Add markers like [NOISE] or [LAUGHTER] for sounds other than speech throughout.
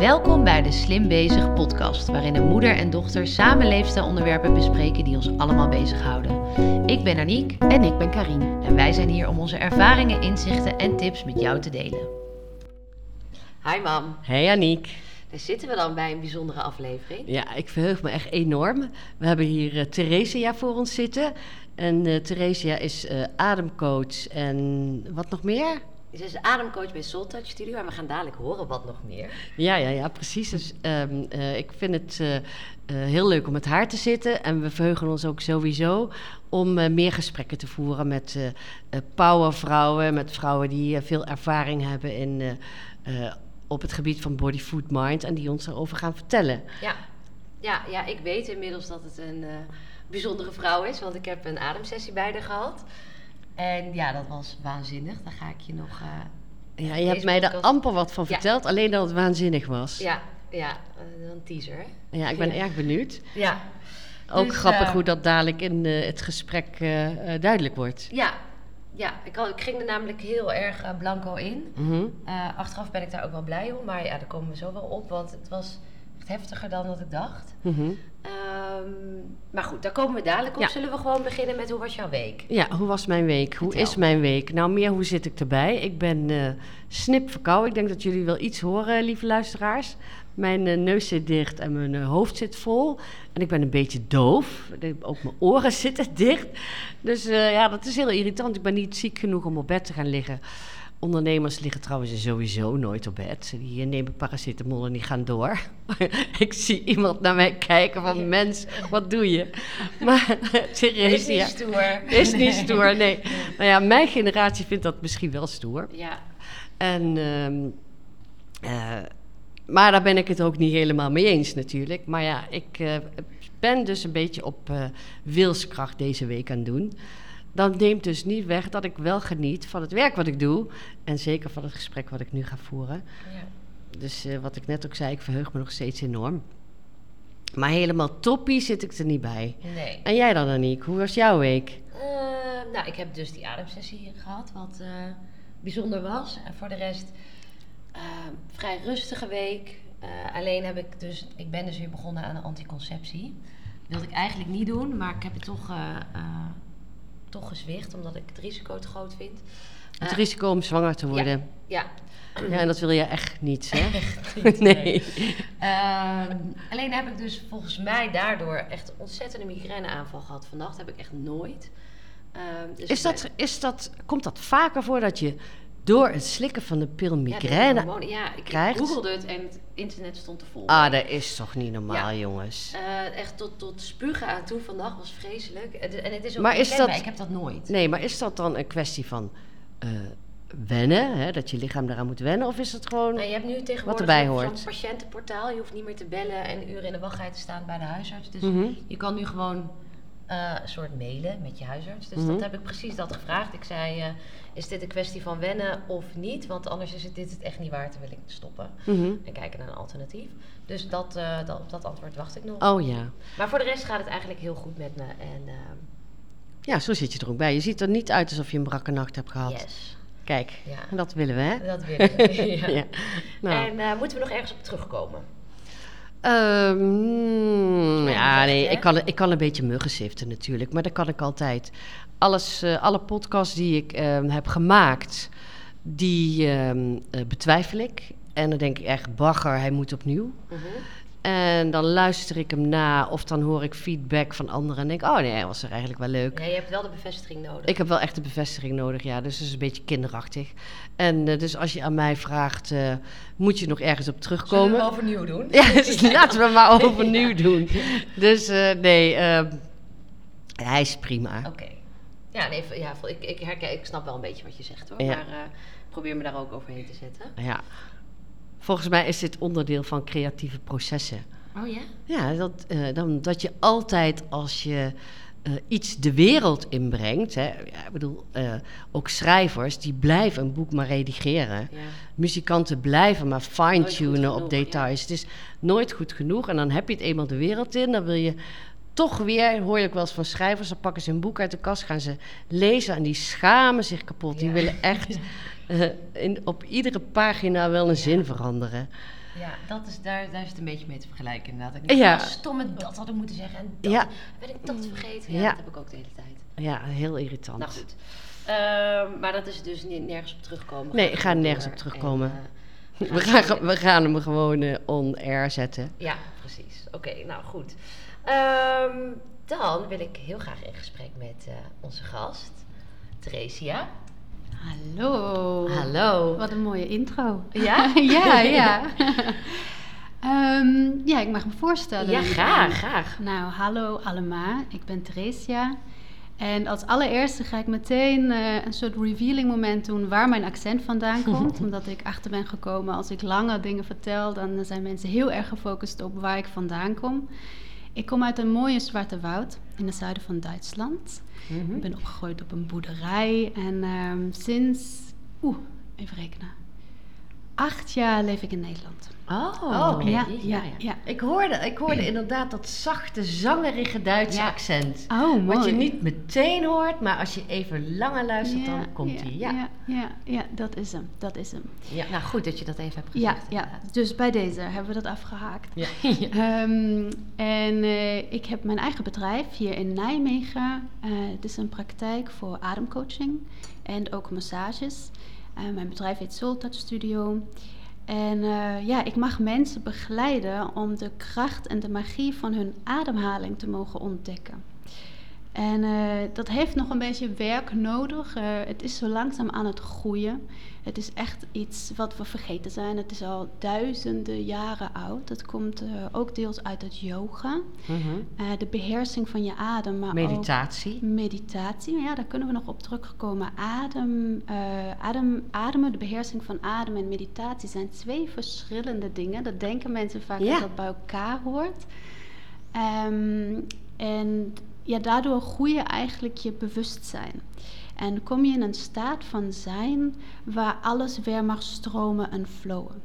Welkom bij de Slim Bezig podcast, waarin een moeder en dochter samen leefstijlonderwerpen bespreken die ons allemaal bezighouden. Ik ben Aniek En ik ben Karine. en wij zijn hier om onze ervaringen, inzichten en tips met jou te delen. Hi mam. Hey Aniek. Daar zitten we dan bij een bijzondere aflevering. Ja, ik verheug me echt enorm. We hebben hier eh, Theresia voor ons zitten. En eh Theresia is eh, ademcoach en wat nog meer? Ze is ademcoach bij Soul Touch Studio en we gaan dadelijk horen wat nog meer. Ja, ja, ja, precies. Dus ehm, eh, ik vind het eh, eh, heel leuk om met haar te zitten. En we verheugen ons ook sowieso om meer gesprekken te voeren met powervrouwen. Met vrouwen die veel ervaring hebben in, op het gebied van body, food, mind. En die ons erover gaan vertellen. Ja, ja, ja ik weet inmiddels dat het een bijzondere vrouw is, want ik heb een ademsessie bij haar gehad. En ja, dat was waanzinnig. Daar ga ik je nog... eh, Ja, je hebt mij podcast- amper wat van Ja. verteld, alleen dat het waanzinnig was. ja, ja, eh, een teaser. hè? Ja, ik ben Ja. erg benieuwd. Ja. Ook Dus, grappig eh, hoe dat dadelijk in het gesprek duidelijk wordt. Ja, ja ik, ik ging er namelijk heel erg blanco in. Mhm. Achteraf ben ik daar ook wel blij om, maar ja, daar komen we zo wel op, want het was heftiger dan dat ik dacht. Mhm. Ehm, maar goed, daar komen we dadelijk op. Ja. Zullen we gewoon beginnen met hoe was jouw week? Ja, hoe was mijn week? Hoe Vertel. is mijn week? Nou, meer hoe zit ik erbij? Ik ben eh snip verkouden. Ik denk dat jullie wel iets horen, lieve luisteraars. Mijn eh, neus zit dicht en mijn eh, hoofd zit vol. En ik ben een beetje doof. Ook mijn oren [LAUGHS] zitten dicht. Dus eh, ja, dat is heel irritant. Ik ben niet ziek genoeg om op bed te gaan liggen. Ondernemers liggen trouwens sowieso nooit op bed. Die nemen paracetamol en die gaan door. [LAUGHS] ik zie iemand naar mij kijken van... Mens, wat doe je? [LAUGHS] Maar [LAUGHS] serieus, Is niet ja. stoer. Is niet stoer, nee. Nou ja, mijn generatie vindt dat misschien wel stoer. Ja, En, ehm, eh, maar daar ben ik het ook niet helemaal mee eens natuurlijk. Maar ja, ik eh, ben dus een beetje op eh, wilskracht deze week aan het doen. Dat neemt dus niet weg dat ik wel geniet van het werk wat ik doe. En zeker van het gesprek wat ik nu ga voeren. ja. Dus eh, wat ik net ook zei, ik verheug me nog steeds enorm. Maar helemaal toppie zit ik er niet bij. nee. En jij dan, Aniek? Hoe was jouw week? Eh, nou, ik heb dus die ademsessie gehad, wat eh, bijzonder was. En voor de rest, eh, vrij rustige week. Alleen heb ik dus, ik ben dus weer begonnen aan een anticonceptie. wilde ik eigenlijk niet doen, maar ik heb het toch, toch gezwicht, omdat ik het risico te groot vind. Het Eh, risico om zwanger te worden. Ja, Ja, en dat wil je echt niet, hè? [LAUGHS] niet, nee. Ehm, alleen heb ik dus volgens mij daardoor echt een ontzettende migraineaanval gehad. Vannacht heb ik echt nooit. Ehm, dus Is dat, is dat, komt dat vaker voor dat je door het slikken van de pil migraine... Ja, ik, krijgt? googelde het en het internet stond er vol. ah, dat is toch niet normaal, Ja. jongens? Eh, echt tot, tot spugen aan toe vannacht was vreselijk. En het is ook Maar is dat- Ik heb dat nooit. Nee, maar is dat dan een kwestie van eh, wennen? Hè? Dat je lichaam daaraan moet wennen? Of is het gewoon... Nou, je hebt nu tegenwoordig erbij zo'n- hoort. zo'n patiëntenportaal. Je hoeft niet meer te bellen en uren in de wachtrij te staan bij de huisarts. Dus Mhm. je kan nu gewoon eh, een soort mailen met je huisarts. Dus Mhm. dat heb ik precies dat gevraagd. Ik zei, eh, is dit een kwestie van wennen of niet? Want anders is het, dit het echt niet waard. Dan wil ik stoppen Mhm. en kijken naar een alternatief. Dus dat, eh, dat, op dat antwoord wacht ik nog. Oh ja. Maar voor de rest gaat het eigenlijk heel goed met me. En ehm, Ja, zo zit je er ook bij. Je ziet er niet uit alsof je een brakke nacht hebt gehad. yes, Kijk, Ja. en dat willen we, hè? dat wil ik. [LAUGHS] ja. Ja. Nou. En moeten we nog ergens op terugkomen? Ehm, ja, nee, ik kan, ik kan een beetje muggen siften natuurlijk, maar dat kan ik altijd. Alles, eh, alle podcasts die ik ehm, heb gemaakt, die ehm, eh, betwijfel ik. En dan denk ik echt, bagger, hij moet opnieuw. Mhm. En dan luister ik hem na of dan hoor ik feedback van anderen en denk, oh nee, hij was er eigenlijk wel leuk. Ja, je hebt wel de bevestiging nodig. Ik heb wel echt een bevestiging nodig, ja. Dus het is een beetje kinderachtig. En eh, dus als je aan mij vraagt, eh, moet je nog ergens op Zullen we terugkomen? hem overnieuw doen? [LAUGHS] Ja, dus [LAUGHS] laten we maar [LAUGHS] overnieuw doen. Dus eh, nee, ehm, hij is prima. Oké. Ja, nee, ja, ik, ik, herken, ik snap wel een beetje wat je zegt hoor. Ja. Maar probeer me daar ook overheen te zetten. Ja. Volgens mij is dit onderdeel van creatieve processen. Oh ja? Ja, dat, eh, dan, dat je altijd als je eh, iets de wereld inbrengt. Hè, ja, ik bedoel, eh, ook schrijvers die blijven een boek maar redigeren. Ja. Muzikanten blijven maar fine-tunen op details. Het is nooit goed genoeg. En dan heb je het eenmaal de wereld in. Dan wil je toch weer, hoor je ook wel eens van schrijvers, dan pakken ze een boek uit de kast, gaan ze lezen en die schamen zich kapot. Die willen echt [LAUGHS] eh, in, op iedere pagina wel een zin veranderen. Ja, dat is, daar, daar is het een beetje mee te vergelijken inderdaad. Ik Ja. stomme dat hadden moeten zeggen en dat. Ja. Ben ik dat vergeten? Ja, Ja. dat heb ik ook de hele tijd. Ja, heel irritant. Nou goed. Ehm, maar dat is dus ni- nergens op terugkomen. Nee, ik ga er nergens op terugkomen. en, eh, We gaan, we gaan hem gewoon eh, on-air zetten. ja, precies. Oké, nou goed. Ehm, dan wil ik heel graag in gesprek met onze gast, Theresia. Hallo. Hallo. Wat een mooie intro. Ja? [LAUGHS] ja, ja. [LAUGHS] Ehm, ja, ik mag me voorstellen. Ja, graag, graag. Nou, hallo allemaal. Ik ben Theresia. En als allereerste ga ik meteen eh, een soort revealing moment doen waar mijn accent vandaan [LAUGHS] komt. omdat ik achter ben gekomen als ik lange dingen vertel, dan zijn mensen heel erg gefocust op waar ik vandaan kom. Ik kom uit een mooie zwarte woud in het zuiden van Duitsland. Mhm. Ik ben opgegroeid op een boerderij en ehm, sinds, oeh, even rekenen, acht jaar leef ik in Nederland. Oh, oké. ja, jeetje, ja, ja, ja. Ik hoorde, ik hoorde inderdaad dat zachte, zangerige Duitse Ja. accent. Oh, mooi. Wat je niet meteen hoort, maar als je even langer luistert, dan komt hij. Ja. Ja, ja, ja, dat is hem, dat is hem. Ja. Nou, goed dat je dat even hebt gezegd. ja, dus bij deze hebben we dat afgehaakt. Ja. [LAUGHS] Ehm, en eh, ik heb mijn eigen bedrijf hier in Nijmegen. Eh, het is een praktijk voor ademcoaching en ook massages. Eh, mijn bedrijf heet Soul Touch Studio. En eh, ja, ik mag mensen begeleiden om de kracht en de magie van hun ademhaling te mogen ontdekken. En eh, dat heeft nog een beetje werk nodig. Eh, het is zo langzaam aan het groeien. Het is echt iets wat we vergeten zijn. Het is al duizenden jaren oud. Het komt eh, ook deels uit het yoga. Mhm. De beheersing van je adem, maar Meditatie. ook meditatie. Ja, daar kunnen we nog op terugkomen. Adem, adem, ademen, de beheersing van adem en meditatie zijn twee verschillende dingen. Dat denken mensen vaak Ja. dat dat bij elkaar hoort. Ehm, en ja, daardoor groei je eigenlijk je bewustzijn. En kom je in een staat van zijn waar alles weer mag stromen en flowen.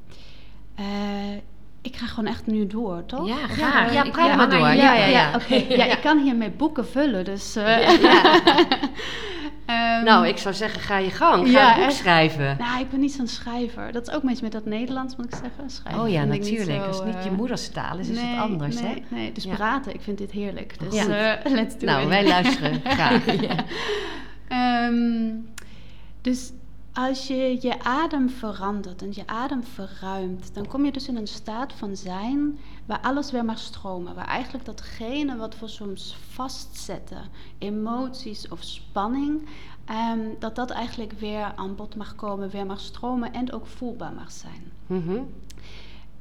Eh, ik ga gewoon echt nu door, toch? Ja, graag. Ja, Ik- praat ja, maar door. Ja, ja, ja. oké. ja, ik kan hiermee boeken vullen, dus... eh, [LAUGHS] [LAUGHS] ehm, Nou, ik zou zeggen, ga je gang. Ga Ja, een boek echt. schrijven. Nou, ik ben niet zo'n schrijver. Dat is ook beetje met dat Nederlands, moet ik zeggen. Schrijven oh ja, natuurlijk. zo, Als het niet je eh, moederstaal is, is nee, het anders, nee, hè? Nee, dus Ja. praten, ik vind dit heerlijk. Dus Ja. eh, [LAUGHS] let's do Nou, it. wij luisteren [LAUGHS] graag. Ehm, dus als je je adem verandert en je adem verruimt, dan kom je dus in een staat van zijn waar alles weer mag stromen. Waar eigenlijk datgene wat we soms vastzetten, emoties of spanning, ehm, dat dat eigenlijk weer aan bod mag komen, weer mag stromen en ook voelbaar mag zijn. Mhm.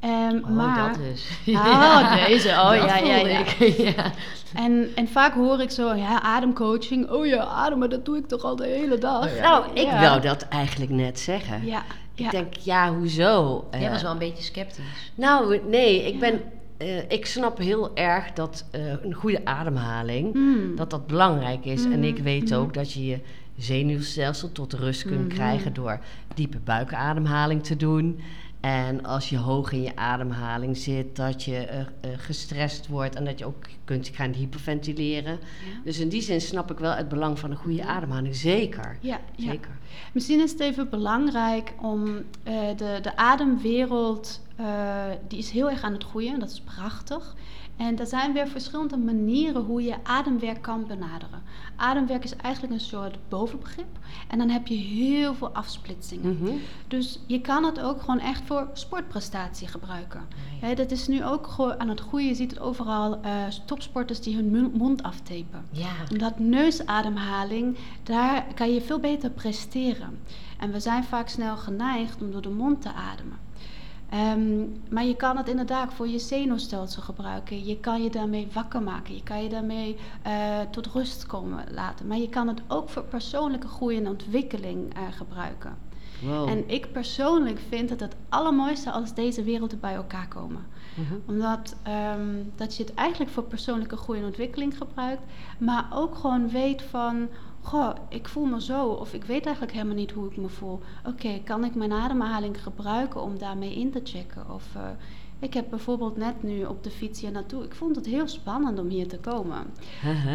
Ehm, Oh, maar, dat dus. [LAUGHS] Oh, deze. Oh, Dat ja, ja, ja. [LAUGHS] ja. En, en vaak hoor ik zo, ja, ademcoaching. Oh ja, ademen, dat doe ik toch al de hele dag. Nou, ik wou dat eigenlijk net zeggen. Ja, Ik denk, ja, hoezo? Jij Eh, was wel een beetje sceptisch. Nou, nee, ik ben... eh, ik snap heel erg dat eh, een goede ademhaling, Mm. dat dat belangrijk is. En ik weet Mhm. ook dat je je zenuwstelsel tot rust kunt krijgen door diepe buikademhaling te doen. En als je hoog in je ademhaling zit, dat je eh, eh, gestrest wordt en dat je ook kunt gaan hyperventileren. Ja. Dus in die zin snap ik wel het belang van een goede ademhaling. Zeker. Ja, ja. Zeker. Misschien is het even belangrijk om eh, de, de ademwereld, die is heel erg aan het groeien, dat is prachtig. En er zijn weer verschillende manieren hoe je ademwerk kan benaderen. Ademwerk is eigenlijk een soort bovenbegrip. En dan heb je heel veel afsplitsingen. Mhm. Dus je kan het ook gewoon echt voor sportprestatie gebruiken. ja. Dat is nu ook gewoon aan het groeien. Je ziet het overal eh, topsporters die hun mond aftapen. Ja. Dat neusademhaling, daar kan je veel beter presteren. En we zijn vaak snel geneigd om door de mond te ademen. Ehm, maar je kan het inderdaad voor je zenuwstelsel gebruiken. Je kan je daarmee wakker maken. Je kan je daarmee eh, tot rust komen laten. Maar je kan het ook voor persoonlijke groei en ontwikkeling eh, gebruiken. Wow. En ik persoonlijk vind het het allermooiste als deze werelden bij elkaar komen. Mhm. Omdat ehm, dat je het eigenlijk voor persoonlijke groei en ontwikkeling gebruikt. Maar ook gewoon weet van, goh, ik voel me zo. Of ik weet eigenlijk helemaal niet hoe ik me voel. Oké, kan ik mijn ademhaling gebruiken om daarmee in te checken? Of eh, Ik heb bijvoorbeeld net nu op de fiets hier naartoe. Ik vond het heel spannend om hier te komen.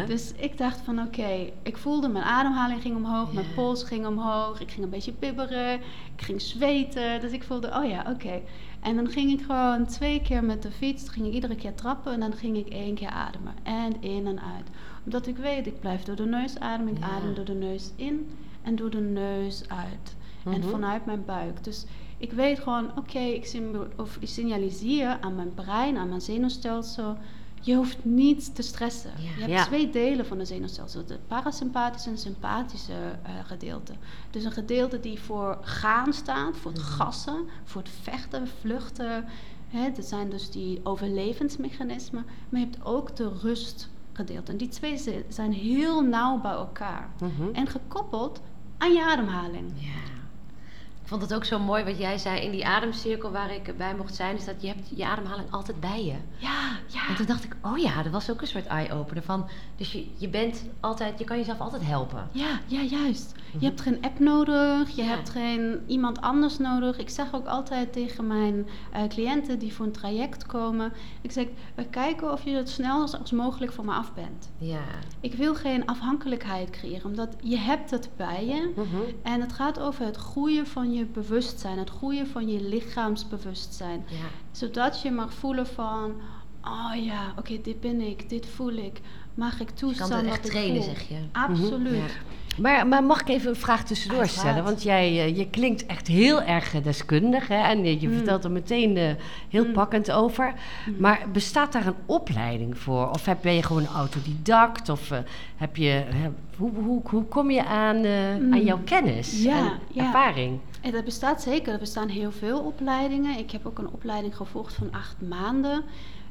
Dus ik dacht van oké, ik voelde mijn ademhaling ging omhoog, mijn pols ging omhoog, ik ging een beetje bibberen, ik ging zweten. Dus ik voelde, oh ja, oké. En dan ging ik gewoon twee keer met de fiets, ging ik iedere keer trappen en dan ging ik één keer ademen. En in en uit. Omdat ik weet, ik blijf door de neus ademen, ik adem door de neus in en door de neus uit. En Mhm. vanuit mijn buik. Dus ik weet gewoon, oké, ik, of ik signaliseer aan mijn brein, aan mijn zenuwstelsel. Je hoeft niet te stressen. Ja. Je hebt Ja. twee delen van de zenuwstelsel. Het parasympathische en sympathische eh, gedeelte. Dus een gedeelte die voor gaan staat, voor het gassen, voor het vechten, vluchten. Hè, dat zijn dus die overlevensmechanismen. Maar je hebt ook de rustgedeelte. En die twee zi- zijn heel nauw bij elkaar. Mhm. En gekoppeld aan je ademhaling. Ja. Ik vond het ook zo mooi wat jij zei in die ademcirkel waar ik bij mocht zijn. Is dat je hebt je ademhaling altijd bij je. Ja, ja. En toen dacht ik, oh ja, dat was ook een soort eye-opener van. Dus je, je bent altijd, je kan jezelf altijd helpen. Ja, ja, juist. Je hebt geen app nodig, je Ja. hebt geen iemand anders nodig. Ik zeg ook altijd tegen mijn eh, cliënten die voor een traject komen: ik zeg, we kijken of je het snel als, als mogelijk van me af bent. Ja. Ik wil geen afhankelijkheid creëren, omdat je hebt het bij je. Mhm. En het gaat over het groeien van je bewustzijn, het groeien van je lichaamsbewustzijn. Ja. Zodat je mag voelen van, oh ja, oké, dit ben ik, dit voel ik. Mag ik Je kan toestaan het echt trainen, zeg je. Absoluut. Ja. Maar, maar mag ik even een vraag tussendoor Uiteraard. stellen? Want jij, eh, je klinkt echt heel erg eh, deskundig hè? en eh, je Mm. vertelt er meteen heel Mm. pakkend over. Mm. Maar bestaat daar een opleiding voor? Of heb, ben je gewoon autodidact? Of heb je, hoe, hoe, hoe kom je aan, aan jouw kennis Ja, en ja. ervaring? En dat bestaat zeker. Er bestaan heel veel opleidingen. Ik heb ook een opleiding gevolgd van acht maanden.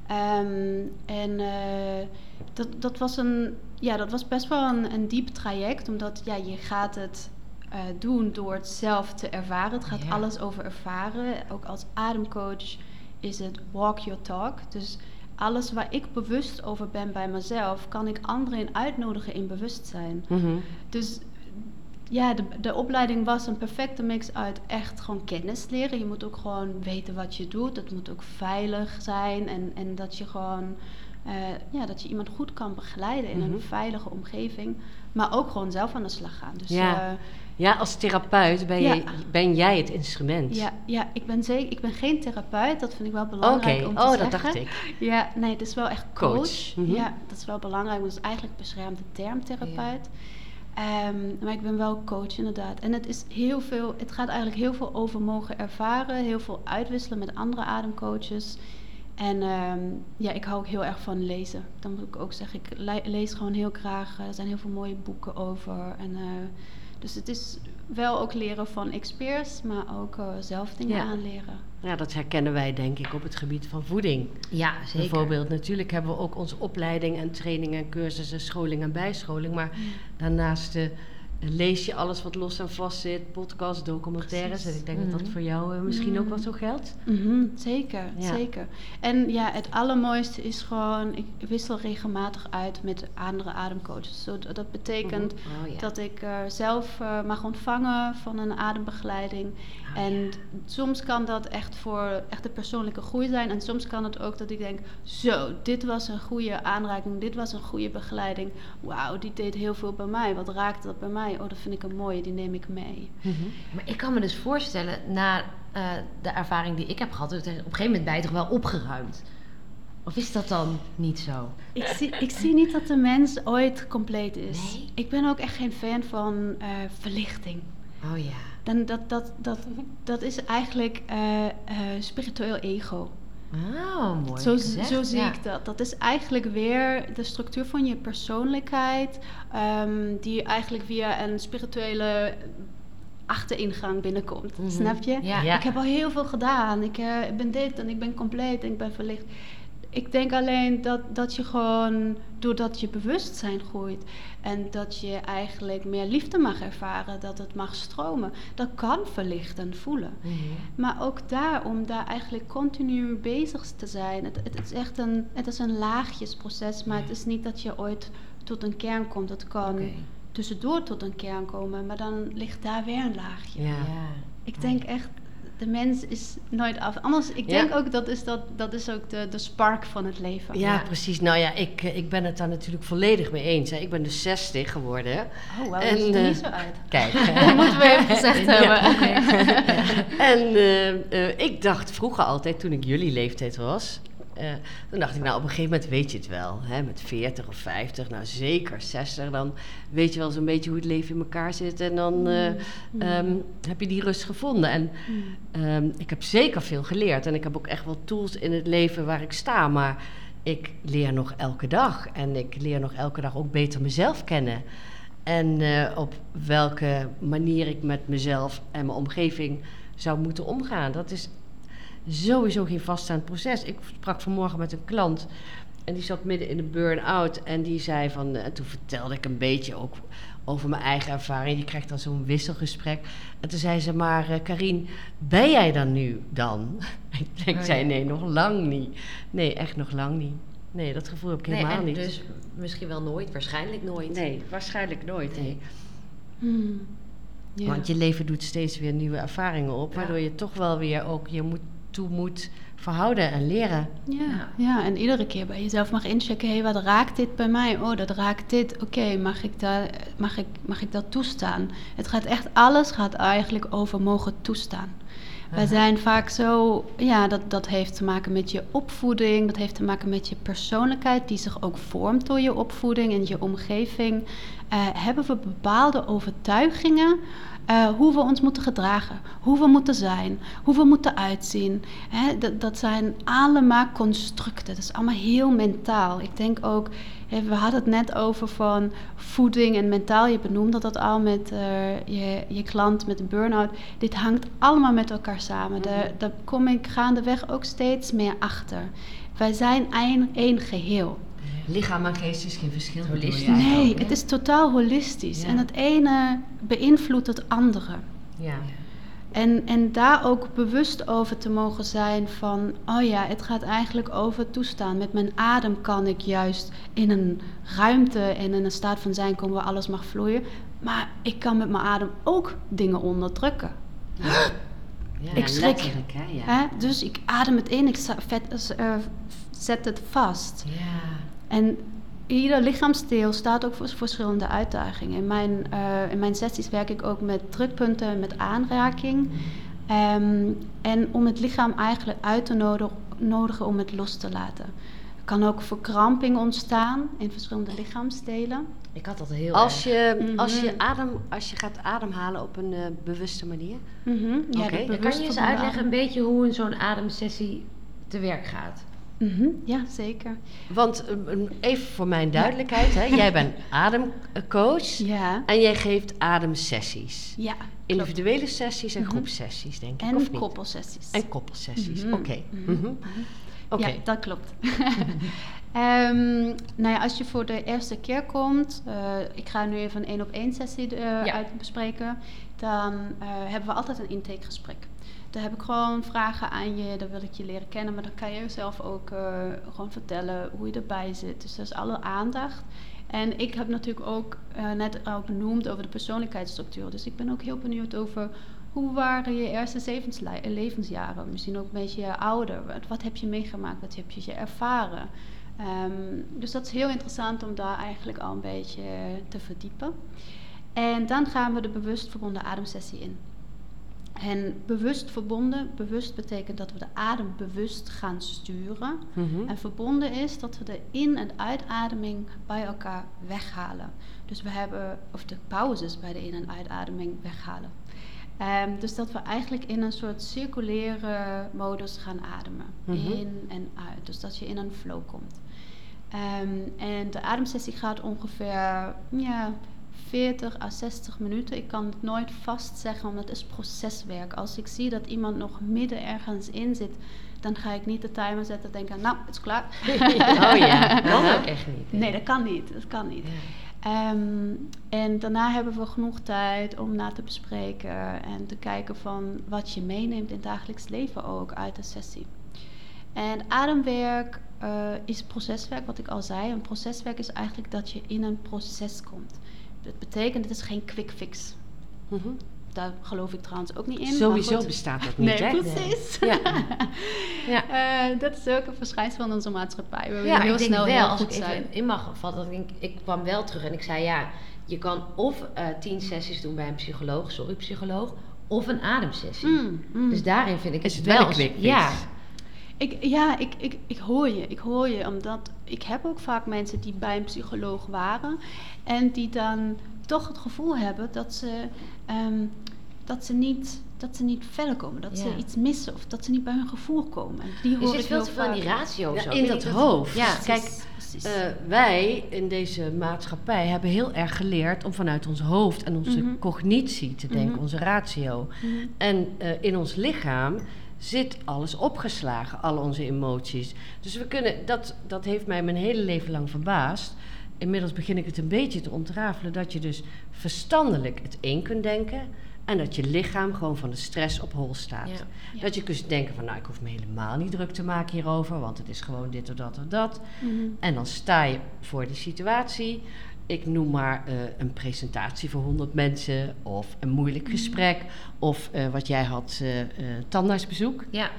Ehm, en eh, dat, dat, was een, ja, dat was best wel een, een diep traject, omdat ja, je gaat het eh, doen door het zelf te ervaren. Het gaat Ja. alles over ervaren. Ook als ademcoach is het walk your talk. Dus alles waar ik bewust over ben bij mezelf, kan ik anderen in uitnodigen in bewustzijn. Mhm. Dus ja, de, de opleiding was een perfecte mix uit echt gewoon kennis leren. Je moet ook gewoon weten wat je doet. Het moet ook veilig zijn en, en dat je gewoon eh, ja, dat je iemand goed kan begeleiden in Mhm. een veilige omgeving. Maar ook gewoon zelf aan de slag gaan. Dus Ja. eh, Ja, als therapeut ben, Ja. je, ben jij het instrument. ja, ja, ik ben zeker, ik ben geen therapeut. Dat vind ik wel belangrijk Oké, om te oh, zeggen. dat dacht ik. Ja, nee, het is wel echt coach. Coach, mhm. Ja, dat is wel belangrijk. want Dat is eigenlijk beschermde term, therapeut. Ehm, maar ik ben wel coach inderdaad. En het is heel veel, het gaat eigenlijk heel veel over mogen ervaren, heel veel uitwisselen met andere ademcoaches. En ehm, ja, ik hou ook heel erg van lezen. Dan moet ik ook zeggen, ik le- lees gewoon heel graag. Eh, Er zijn heel veel mooie boeken over. En, eh, dus het is wel ook leren van experts, maar ook eh, zelf dingen Ja. aanleren. Ja, dat herkennen wij denk ik op het gebied van voeding. Ja, zeker. Bijvoorbeeld, natuurlijk hebben we ook onze opleiding en training en cursussen, scholing en bijscholing. Maar daarnaast eh, lees je alles wat los en vast zit, podcasts, documentaires. Precies. En ik denk dat dat Mhm. voor jou eh, misschien ook wel zo geldt. Mhm, zeker, Ja. zeker. En ja, het allermooiste is gewoon, ik wissel regelmatig uit met andere ademcoaches. Zo, dat dat betekent Oh, ja. dat ik eh, zelf mag ontvangen van een adembegeleiding. En soms kan dat echt voor echt de persoonlijke groei zijn. En soms kan het ook dat ik denk, zo, dit was een goede aanraking, dit was een goede begeleiding. Wauw, die deed heel veel bij mij. Wat raakte dat bij mij? Oh, dat vind ik een mooie, die neem ik mee. Maar ik kan me dus voorstellen, na eh, de ervaring die ik heb gehad, dat op een gegeven moment ben je toch wel opgeruimd. Of is dat dan niet zo? Ik zie, ik zie niet dat de mens ooit compleet is. Nee? Ik ben ook echt geen fan van eh, verlichting. Oh ja. Dan, dat, dat, dat, dat is eigenlijk eh, eh, spiritueel ego. Oh, mooi Zo, gezegd. zo zie Ja. ik dat. Dat is eigenlijk weer de structuur van je persoonlijkheid, ehm, die eigenlijk via een spirituele achteringang binnenkomt. Mhm. Snap je? Ja. Ja. Ik heb al heel veel gedaan. Ik eh, ben dit en ik ben compleet en ik ben verlicht. Ik denk alleen dat, dat je gewoon, doordat je bewustzijn groeit en dat je eigenlijk meer liefde mag ervaren, dat het mag stromen, dat kan verlichten voelen. Mhm. Maar ook daar, om daar eigenlijk continu bezig te zijn. Het, het is echt een, het is een laagjesproces, maar het is niet dat je ooit tot een kern komt. Het kan tussendoor tot een kern komen, maar dan ligt daar weer een laagje. Ja. Ja. Ik denk echt, de mens is nooit af. Anders, ik Ja. denk ook dat is, dat, dat is ook de, de spark van het leven. Ja, Ja. precies. Nou ja, ik, eh, ik ben het daar natuurlijk volledig mee eens. Hè. Ik ben dus 60 geworden. Oh, wauw, En, dat ziet er eh, niet zo uit. Kijk. [LAUGHS] Dat moeten we even gezegd hebben. [LAUGHS] En eh, eh, ik dacht vroeger altijd, toen ik jullie leeftijd was... eh, dan dacht ik, nou op een gegeven moment weet je het wel. Hè, met 40 of 50, nou zeker 60. Dan weet je wel zo'n beetje hoe het leven in elkaar zit. En dan eh, ehm, heb je die rust gevonden. En ehm, ik heb zeker veel geleerd. En ik heb ook echt wel tools in het leven waar ik sta. Maar ik leer nog elke dag. En ik leer nog elke dag ook beter mezelf kennen. En eh, op welke manier ik met mezelf en mijn omgeving zou moeten omgaan. Dat is sowieso geen vaststaand proces. Ik sprak vanmorgen met een klant en die zat midden in een burn-out. En die zei van, eh, en toen vertelde ik een beetje ook over mijn eigen ervaring. Je krijgt dan zo'n wisselgesprek. En toen zei ze, maar eh Karien, ben jij dan nu dan? [LAUGHS] ik denk, Oh, zei, ja. nee, nog lang niet. Nee, echt nog lang niet. Nee, dat gevoel heb ik Nee, helemaal en niet. dus misschien wel nooit, waarschijnlijk nooit. Nee, waarschijnlijk nooit. Nee. Hmm. Ja. Want je leven doet steeds weer nieuwe ervaringen op, waardoor je toch wel weer ook je moet, toe moet verhouden en leren. Ja, ja, en iedere keer bij jezelf mag inchecken, hé, wat raakt dit bij mij? Oh, dat raakt dit. Oké, mag, ik daar- mag, ik, mag ik dat toestaan? Het gaat echt, alles gaat eigenlijk over mogen toestaan. Wij zijn vaak zo, ja, dat, dat heeft te maken met je opvoeding, dat heeft te maken met je persoonlijkheid, die zich ook vormt door je opvoeding en je omgeving. Eh, hebben we bepaalde overtuigingen eh, hoe we ons moeten gedragen, hoe we moeten zijn, hoe we moeten uitzien. Hè, dat, dat zijn allemaal constructen, dat is allemaal heel mentaal. Ik denk ook, hè, we hadden het net over van voeding en mentaal. Je benoemde dat al met eh, je, je klant met een burn-out. Dit hangt allemaal met elkaar samen. Daar, daar kom ik gaandeweg ook steeds meer achter. Wij zijn één, één geheel. Lichaam en geest is geen verschil. Holistisch. Nee, het is totaal holistisch. Ja. En het ene beïnvloedt het andere. Ja. En, en daar ook bewust over te mogen zijn van, oh ja, het gaat eigenlijk over toestaan. Met mijn adem kan ik juist in een ruimte en in een staat van zijn komen waar alles mag vloeien. Maar ik kan met mijn adem ook dingen onderdrukken. Ja, Ik schrik. letterlijk, hè? Ja. Hè? Dus ik adem het in, ik vet- eh, zet het vast. ja. En ieder lichaamsdeel staat ook voor verschillende uitdagingen. In mijn, eh, in mijn sessies werk ik ook met drukpunten en met aanraking. Ehm, en om het lichaam eigenlijk uit te nodigen, nodigen om het los te laten. Er kan ook verkramping ontstaan in verschillende lichaamsdelen. Ik had dat heel Als erg. je, als, je Mhm. adem, als je gaat ademhalen op een eh, bewuste manier. Mhm, ja, Dan kan je eens uitleggen een beetje hoe een zo'n ademsessie te werk gaat? Mhm, ja, zeker. Want eh, even voor mijn duidelijkheid, hè, jij bent ademcoach [LAUGHS] Ja, en jij geeft ademsessies. ja klopt. Individuele sessies en Mhm. groepsessies, denk ik, En of niet? koppelsessies. En koppelsessies, Mhm. oké. Mhm. Mhm. Oké. Ja, dat klopt. [LAUGHS] Ehm, nou ja, als je voor de eerste keer komt, eh, ik ga nu even een één op één sessie Ja. uit bespreken, dan eh, hebben we altijd een intakegesprek. Daar heb ik gewoon vragen aan je, daar wil ik je leren kennen, maar dan kan je zelf ook eh, gewoon vertellen hoe je erbij zit. Dus dat is alle aandacht. En ik heb natuurlijk ook eh, net al benoemd over de persoonlijkheidsstructuur. Dus ik ben ook heel benieuwd over hoe waren je eerste levensjaren? Misschien ook een beetje ouder. Wat, wat heb je meegemaakt? Wat heb je ervaren? Ehm, dus dat is heel interessant om daar eigenlijk al een beetje te verdiepen. En dan gaan we de bewust verbonden ademsessie in. En bewust verbonden, bewust betekent dat we de adem bewust gaan sturen. Mhm. En verbonden is dat we de in- en uitademing bij elkaar weghalen. Dus we hebben, of de pauzes bij de in- en uitademing weghalen. Ehm, dus dat we eigenlijk in een soort circulaire modus gaan ademen. Mhm. In en uit. Dus dat je in een flow komt. Ehm, en de ademsessie gaat ongeveer ja, 40 à 60 minuten. Ik kan het nooit vast zeggen, want het is proceswerk. Als ik zie dat iemand nog midden ergens in zit, dan ga ik niet de timer zetten en denken, nou, het is klaar. [LAUGHS] Oh ja. Kan ook echt niet. [LAUGHS] Nee, dat kan niet. Dat kan niet. Ehm, en daarna hebben we genoeg tijd om na te bespreken en te kijken van wat je meeneemt in het dagelijks leven ook uit de sessie. En ademwerk eh, is proceswerk, wat ik al zei. Een proceswerk is eigenlijk dat je in een proces komt. Dat betekent, het is geen quick fix. Mhm. daar geloof ik trouwens ook niet in. Sowieso bestaat dat [LAUGHS] niet, Nee, hè? precies. Ja. ja. [LAUGHS] Eh, dat is ook een verschijnsel van onze maatschappij. Waar we Ja, heel ik denk snel wel, heel als ik even zijn. in mag vatten, dat ik, denk, ik kwam wel terug en ik zei ja, je kan of eh, tien sessies doen bij een psycholoog, sorry psycholoog, of een ademsessie. Mm, mm. Dus daarin vind ik Is het het wel een een- quick fix? Ja, Ik, ja, ik, ik, ik hoor je. Ik hoor je, omdat ik heb ook vaak mensen die bij een psycholoog waren en die dan toch het gevoel hebben dat ze, ehm, dat ze, niet, dat ze niet verder komen, dat ze iets missen of dat ze niet bij hun gevoel komen. En Die je hoor zit ik veel te veel in vaak. die ratio Ja, zo. in dat hoofd. Ja, Precies, Kijk, precies. Eh, wij in deze maatschappij hebben heel erg geleerd om vanuit ons hoofd en onze Mhm. cognitie te denken, Mhm. onze ratio. Mhm. En eh, in ons lichaam zit alles opgeslagen, al onze emoties. Dus we kunnen, dat, dat heeft mij mijn hele leven lang verbaasd. Inmiddels begin ik het een beetje te ontrafelen dat je dus verstandelijk het een kunt denken en dat je lichaam gewoon van de stress op hol staat. Ja. Ja. Dat je kunt denken van nou ik hoef me helemaal niet druk te maken hierover, want het is gewoon dit of dat of dat. Mhm. En dan sta je voor die situatie. Ik noem maar eh, een presentatie voor 100 mensen, of een moeilijk Mhm. gesprek, of eh, wat jij had, eh, tandartsbezoek. ja.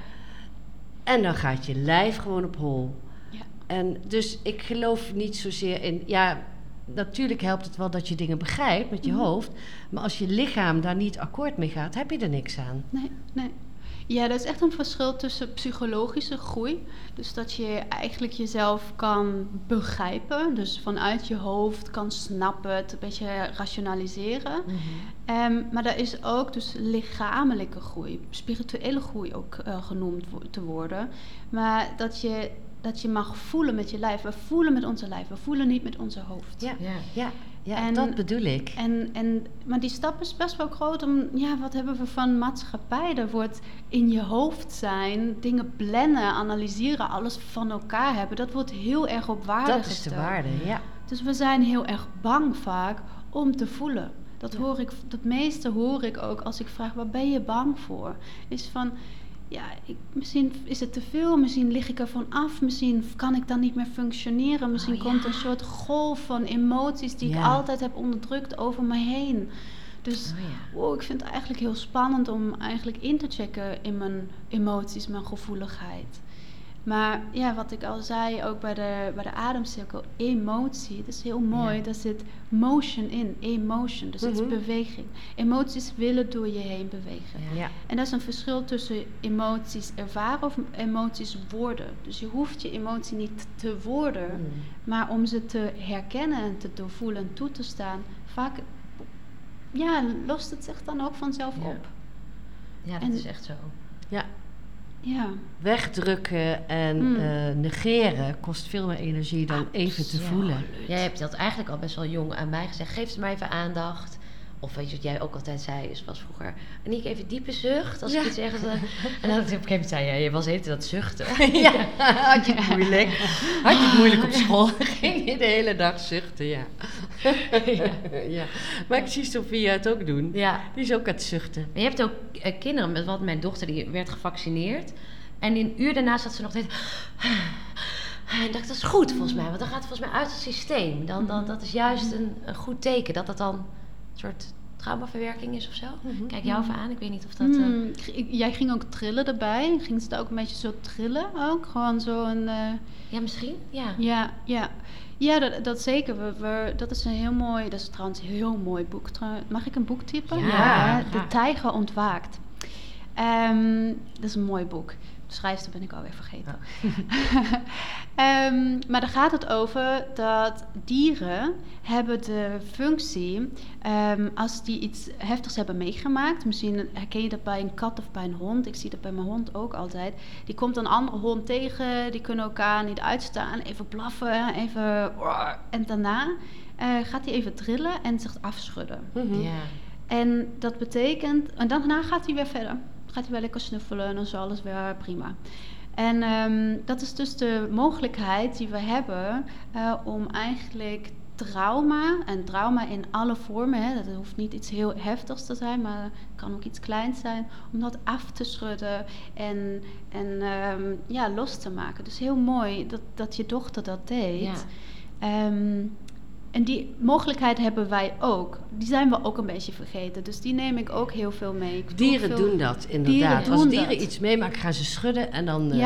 En dan gaat je lijf gewoon op hol. Ja. En dus ik geloof niet zozeer in. Ja, natuurlijk helpt het wel dat je dingen begrijpt met je Mhm. hoofd. Maar als je lichaam daar niet akkoord mee gaat, heb je er niks aan. Nee, nee. Ja, er is echt een verschil tussen psychologische groei. Dus dat je eigenlijk jezelf kan begrijpen. Dus vanuit je hoofd kan snappen, het een beetje rationaliseren. Mhm. Ehm, maar er is ook dus lichamelijke groei, spirituele groei ook eh, genoemd wo- te worden. Maar dat je, dat je mag voelen met je lijf. We voelen met onze lijf, we voelen niet met onze hoofd. Ja, Ja. ja, ja En- dat bedoel ik. En, en, maar die stap is best wel groot om, ja, wat hebben we van maatschappij? Er wordt in je hoofd zijn, dingen plannen, analyseren, alles van elkaar hebben. Dat wordt heel erg op waarde Dat is de waarde, ja. Dus we zijn heel erg bang vaak om te voelen. Dat hoor ik, het meeste hoor ik ook als ik vraag, waar ben je bang voor? Is van, ja, ik, misschien is het te veel, misschien lig ik er van af, misschien kan ik dan niet meer functioneren, misschien Oh, komt ja. een soort golf van emoties die ik altijd heb onderdrukt over me heen. Dus Oh ja. wow, ik vind het eigenlijk heel spannend om eigenlijk in te checken in mijn emoties, mijn gevoeligheid. Maar ja, wat ik al zei, ook bij de, bij de ademcirkel, emotie, dat is heel mooi. Ja. Daar zit motion in, emotion, dus het is Mhm. beweging. Emoties willen door je heen bewegen. Ja. ja. En dat is een verschil tussen emoties ervaren of emoties worden. Dus je hoeft je emotie niet te worden, Mm. maar om ze te herkennen en te doorvoelen en toe te staan, vaak ja, lost het zich dan ook vanzelf op. Ja, dat En- is echt zo. ja. Ja, Wegdrukken en Mm. eh, negeren kost veel meer energie dan even te voelen. Jij hebt dat eigenlijk al best wel jong aan mij gezegd. Geef ze maar even aandacht. Of weet je wat jij ook altijd zei, is was vroeger... Aniek, even diepe zucht, als Ja. ik iets zeg. dan- En dan op een gegeven moment zei je, je was heet dat zuchten. [LAUGHS] ja, had je het moeilijk. [LAUGHS] Had je het moeilijk op school, [LAUGHS] ging je de hele dag zuchten, ja. ja. Maar ik zie Sofia het ook doen. Ja. Die is ook aan het zuchten. Maar je hebt ook eh, kinderen, met wat mijn dochter die werd gevaccineerd. En een uur daarna zat ze nog steeds... [SIGHS] En ik dacht, dat is goed volgens mij, want dan gaat het volgens mij uit het systeem. Dan, dan, dat is juist een, een goed teken, dat dat dan soort traumaverwerking is of zo. Kijk jou even aan, ik weet niet of dat... eh, Hmm, ik- jij ging ook trillen erbij. Ging ze ook een beetje zo trillen ook? Gewoon zo een... eh, Ja, misschien, ja. Ja, ja. Ja, dat, dat zeker. We, we, dat is een heel mooi, dat is trouwens een heel mooi boek. Trouw- Mag ik een boek typen? Ja, De. Tijger ontwaakt. Ehm, dat is een mooi boek. Schrijfster ben ik alweer vergeten. [LAUGHS] Ehm, maar daar gaat het over dat dieren hebben de functie, ehm, als die iets heftigs hebben meegemaakt, misschien herken je dat bij een kat of bij een hond, ik zie dat bij mijn hond ook altijd, die komt een andere hond tegen, die kunnen elkaar niet uitstaan, even blaffen, even... En daarna eh, gaat hij even trillen en zich afschudden. Mhm. Ja. En dat betekent, en daarna gaat hij weer verder. Gaat hij weer lekker snuffelen en dan is alles weer prima. En ehm, dat is dus de mogelijkheid die we hebben eh, om eigenlijk trauma, en trauma in alle vormen, hè, dat hoeft niet iets heel heftigs te zijn, maar het kan ook iets kleins zijn, om dat af te schudden en, en ehm, ja, los te maken. Dus heel mooi dat, dat je dochter dat deed. Ja. Ehm, en die mogelijkheid hebben wij ook. Die zijn we ook een beetje vergeten. Dus die neem ik ook heel veel mee. Ik Dieren veel- doen dat inderdaad. Dieren Als dieren dat. iets meemaken, gaan ze schudden en dan eh,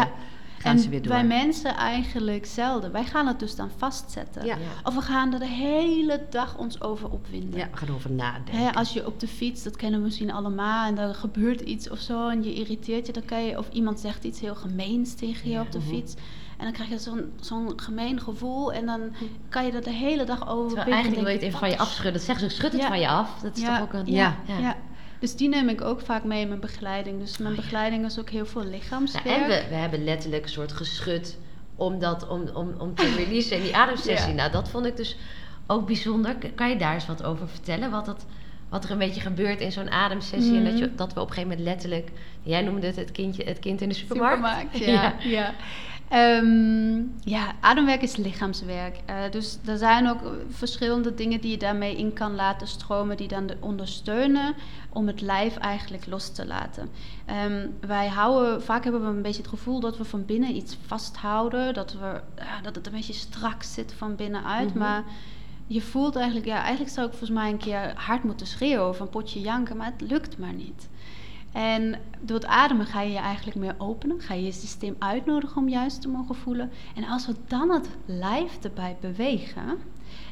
gaan en ze weer door. wij mensen eigenlijk zelden. Wij gaan het dus dan vastzetten. Ja. Of we gaan er de hele dag ons over opwinden. Ja, we gaan over nadenken. Hè, als je op de fiets, dat kennen we misschien allemaal, en er gebeurt iets of zo en je irriteert je, dan kan je, of iemand zegt iets heel gemeens tegen je op de Mhm. fiets. En dan krijg je zo'n zo'n gemeen gevoel en dan kan je er de hele dag over Terwijl eigenlijk wil je het even van je afschudden. Dat zeggen ze, schud het Ja. van je af. Dat is Ja. toch ook een... Ja. Ja. Dus die neem ik ook vaak mee in mijn begeleiding. Dus mijn begeleiding is ook heel veel lichaamswerk. Nou, en we, we hebben letterlijk een soort geschud om, dat, om, om, om te [LAUGHS] releasen in die ademsessie. Ja. Nou, dat vond ik dus ook bijzonder. Kan je daar eens wat over vertellen? Wat, dat, wat er een beetje gebeurt in zo'n ademsessie. En dat, je, Mhm. dat we op een gegeven moment letterlijk... Jij noemde het het, kindje, het kind in de supermarkt. Supermarkt, ja. [LAUGHS] ja. Ehm, ja, ademwerk is lichaamswerk. Eh, dus er zijn ook verschillende dingen die je daarmee in kan laten stromen, die dan de ondersteunen om het lijf eigenlijk los te laten. Ehm, wij houden, vaak hebben we een beetje het gevoel dat we van binnen iets vasthouden, dat, we, dat het een beetje strak zit van binnenuit. Mhm. Maar je voelt eigenlijk, ja, eigenlijk zou ik volgens mij een keer hard moeten schreeuwen of een potje janken, maar het lukt maar niet. En door het ademen ga je je eigenlijk meer openen. Ga je je systeem uitnodigen om juist te mogen voelen. En als we dan het lijf erbij bewegen.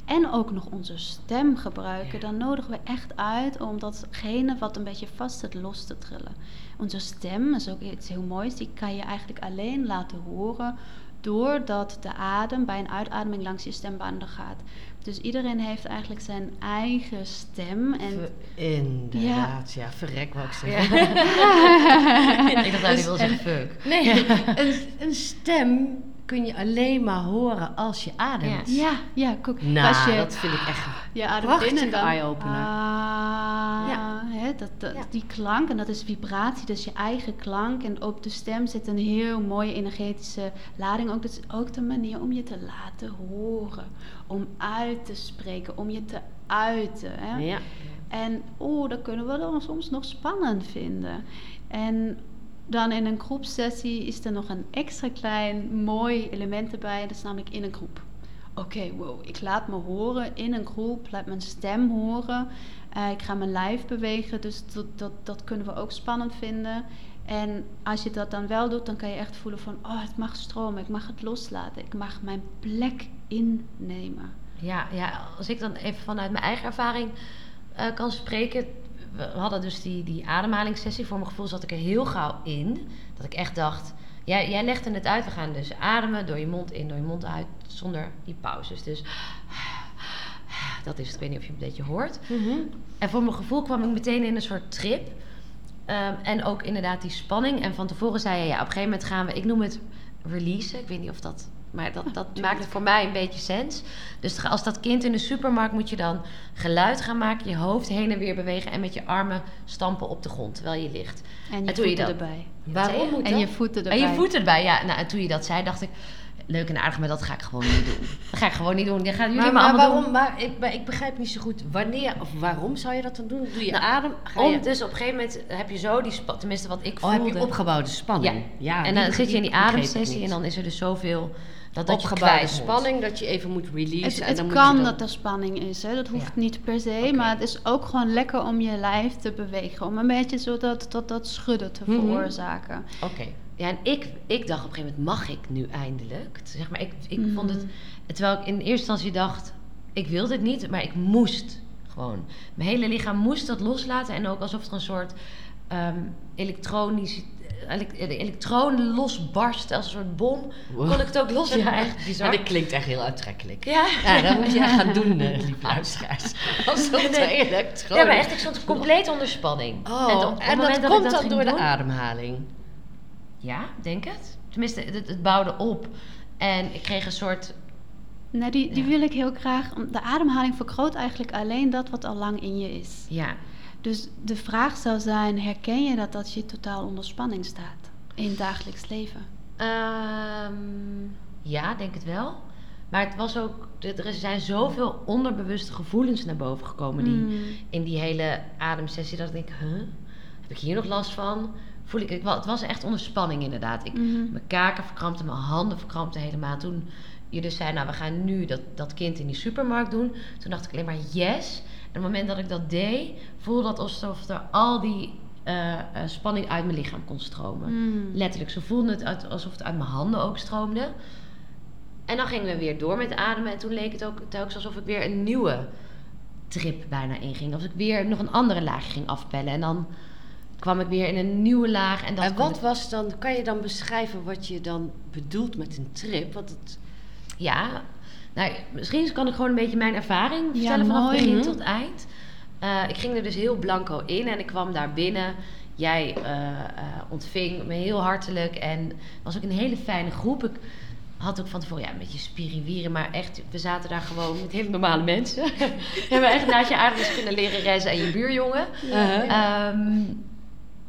En ook nog onze stem gebruiken. Dan nodigen we echt uit om datgene wat een beetje vast zit los te trillen. Onze stem is ook iets heel moois. Die kan je eigenlijk alleen laten horen. Doordat de adem bij een uitademing langs je stembanden gaat. Dus iedereen heeft eigenlijk zijn eigen stem. En Inderdaad, ja. verrek wou ik zeggen. [LAUGHS] ik dacht, nou, die wil zeggen fuck. Nee, [LAUGHS] een, een stem kun je alleen maar horen als je ademt. Ja, ja, kijk, Nou, als je, dat vind ik echt... [LAUGHS] je ademt prachtige in en dan... eye-opener. Ah, Ja. hè, dat, dat, Ja. Die klank, en dat is vibratie, dat is je eigen klank. En op de stem zit een heel mooie energetische lading. Ook, dat is ook de manier om je te laten horen. Om uit te spreken, om je te uiten. Hè? Ja. En oeh, dat kunnen we dan soms nog spannend vinden. En dan in een groepsessie is er nog een extra klein mooi element erbij. Dat is namelijk in een groep. Oké, wow, ik laat me horen in een groep, laat mijn stem horen. Eh, ik ga mijn lijf bewegen, dus dat, dat, dat kunnen we ook spannend vinden. En als je dat dan wel doet, dan kan je echt voelen van... oh, het mag stromen, ik mag het loslaten. Ik mag mijn plek innemen. Ja, ja, als ik dan even vanuit mijn eigen ervaring eh, kan spreken. We hadden dus die, die ademhalingssessie. Voor mijn gevoel zat ik er heel gauw in. Dat ik echt dacht... Jij, jij legde het uit. We gaan dus ademen door je mond in, door je mond uit. Zonder die pauzes. Dus dat is het. Ik weet niet of je het een beetje hoort. Mhm. En voor mijn gevoel kwam ik meteen in een soort trip. Ehm, en ook inderdaad die spanning. En van tevoren zei je, ja, op een gegeven moment gaan we... Ik noem het releasen. Ik weet niet of dat... Maar dat, dat maakt voor mij een beetje sens. Dus als dat kind in de supermarkt moet je dan geluid gaan maken... je hoofd heen en weer bewegen... en met je armen stampen op de grond terwijl je ligt. En je En je voeten dat? erbij. Waarom moet En dat? je voeten En erbij. je voeten erbij, ja. Nou, en toen je dat zei, dacht ik... Leuk en aardig, maar dat ga ik gewoon niet doen. Dat ga ik gewoon niet doen. Dat gaan jullie Maar, maar, maar allemaal waarom? doen. Maar ik, maar ik begrijp niet zo goed wanneer of waarom zou je dat dan doen? Doe je Nou, adem? Ga je, Om, dus op een gegeven moment heb je zo die... spa- Tenminste, wat ik oh, voelde. heb je opgebouwde spanning? Ja. en dan zit je in die ademsessie en dan is er dus zoveel dat, dat opgebouwde moet. spanning dat je even moet releasen. Het, en het dan moet kan je dan- dat er spanning is, hè? dat hoeft Ja. niet per se, maar het is ook gewoon lekker om je lijf te bewegen. Om een beetje zo dat, dat, dat schudden te Mhm. veroorzaken. Oké. Ja, en ik, ik dacht op een gegeven moment, mag ik nu eindelijk? Zeg maar, ik, ik Mhm. vond het... Terwijl ik in eerste instantie dacht, ik wilde het niet, maar ik moest gewoon. Mijn hele lichaam moest dat loslaten. En ook alsof er een soort ehm elektronisch... De elektronen losbarst als een soort bom. Wow. Kon ik het ook los? Ja, echt Maar bizar. dat klinkt echt heel aantrekkelijk. Ja. Ja, dat moet je echt gaan doen, [LAUGHS] lieve luisteraars. Als dat Nee. elektronisch. Ja, maar echt, ik stond compleet onder spanning. Oh, en op dat komt dan ging door de ademhaling. Ja, denk het. Tenminste, het, het bouwde op. En ik kreeg een soort... Nou, die, die Ja. wil ik heel graag. om- De ademhaling vergroot eigenlijk alleen dat wat al lang in je is. Ja, Dus de vraag zou zijn: herken je dat dat je totaal onder spanning staat in het dagelijks leven? Ehm, ja, denk het wel. Maar het was ook... Er zijn zoveel onderbewuste gevoelens naar boven gekomen... die Mm. in die hele ademsessie... dat ik denk, huh? Heb ik hier nog last van? Voel ik... ik Het was echt onder spanning inderdaad. Ik, Mhm. Mijn kaken verkrampten, mijn handen verkrampten helemaal. Toen je dus zei, nou we gaan nu dat, dat kind in die supermarkt doen. Toen dacht ik alleen maar yes. Het moment dat ik dat deed, voelde dat alsof er al die eh, eh, spanning uit mijn lichaam kon stromen. Mm. Letterlijk, ze voelden het uit, alsof het uit mijn handen ook stroomde. En dan gingen we weer door met ademen. En toen leek het ook telkens alsof ik weer een nieuwe trip bijna inging. Alsof ik weer nog een andere laag ging afpellen. En dan kwam ik weer in een nieuwe laag. En, dat en wat ik- was dan, kan je dan beschrijven wat je dan bedoelt met een trip? Want het, Ja, nou, misschien kan ik gewoon een beetje mijn ervaring Ja, vertellen vanaf mooi. begin Mhm. tot eind. Eh, ik ging er dus heel blanco in en ik kwam daar binnen. Jij eh, eh, ontving me heel hartelijk en was ook een hele fijne groep. Ik had ook van tevoren ja, een beetje spiriwieren, maar echt, we zaten daar gewoon met hele normale mensen. [LAUGHS] we hebben echt naast je aardrijkskunde leren reizen en je buurjongen. Ehm,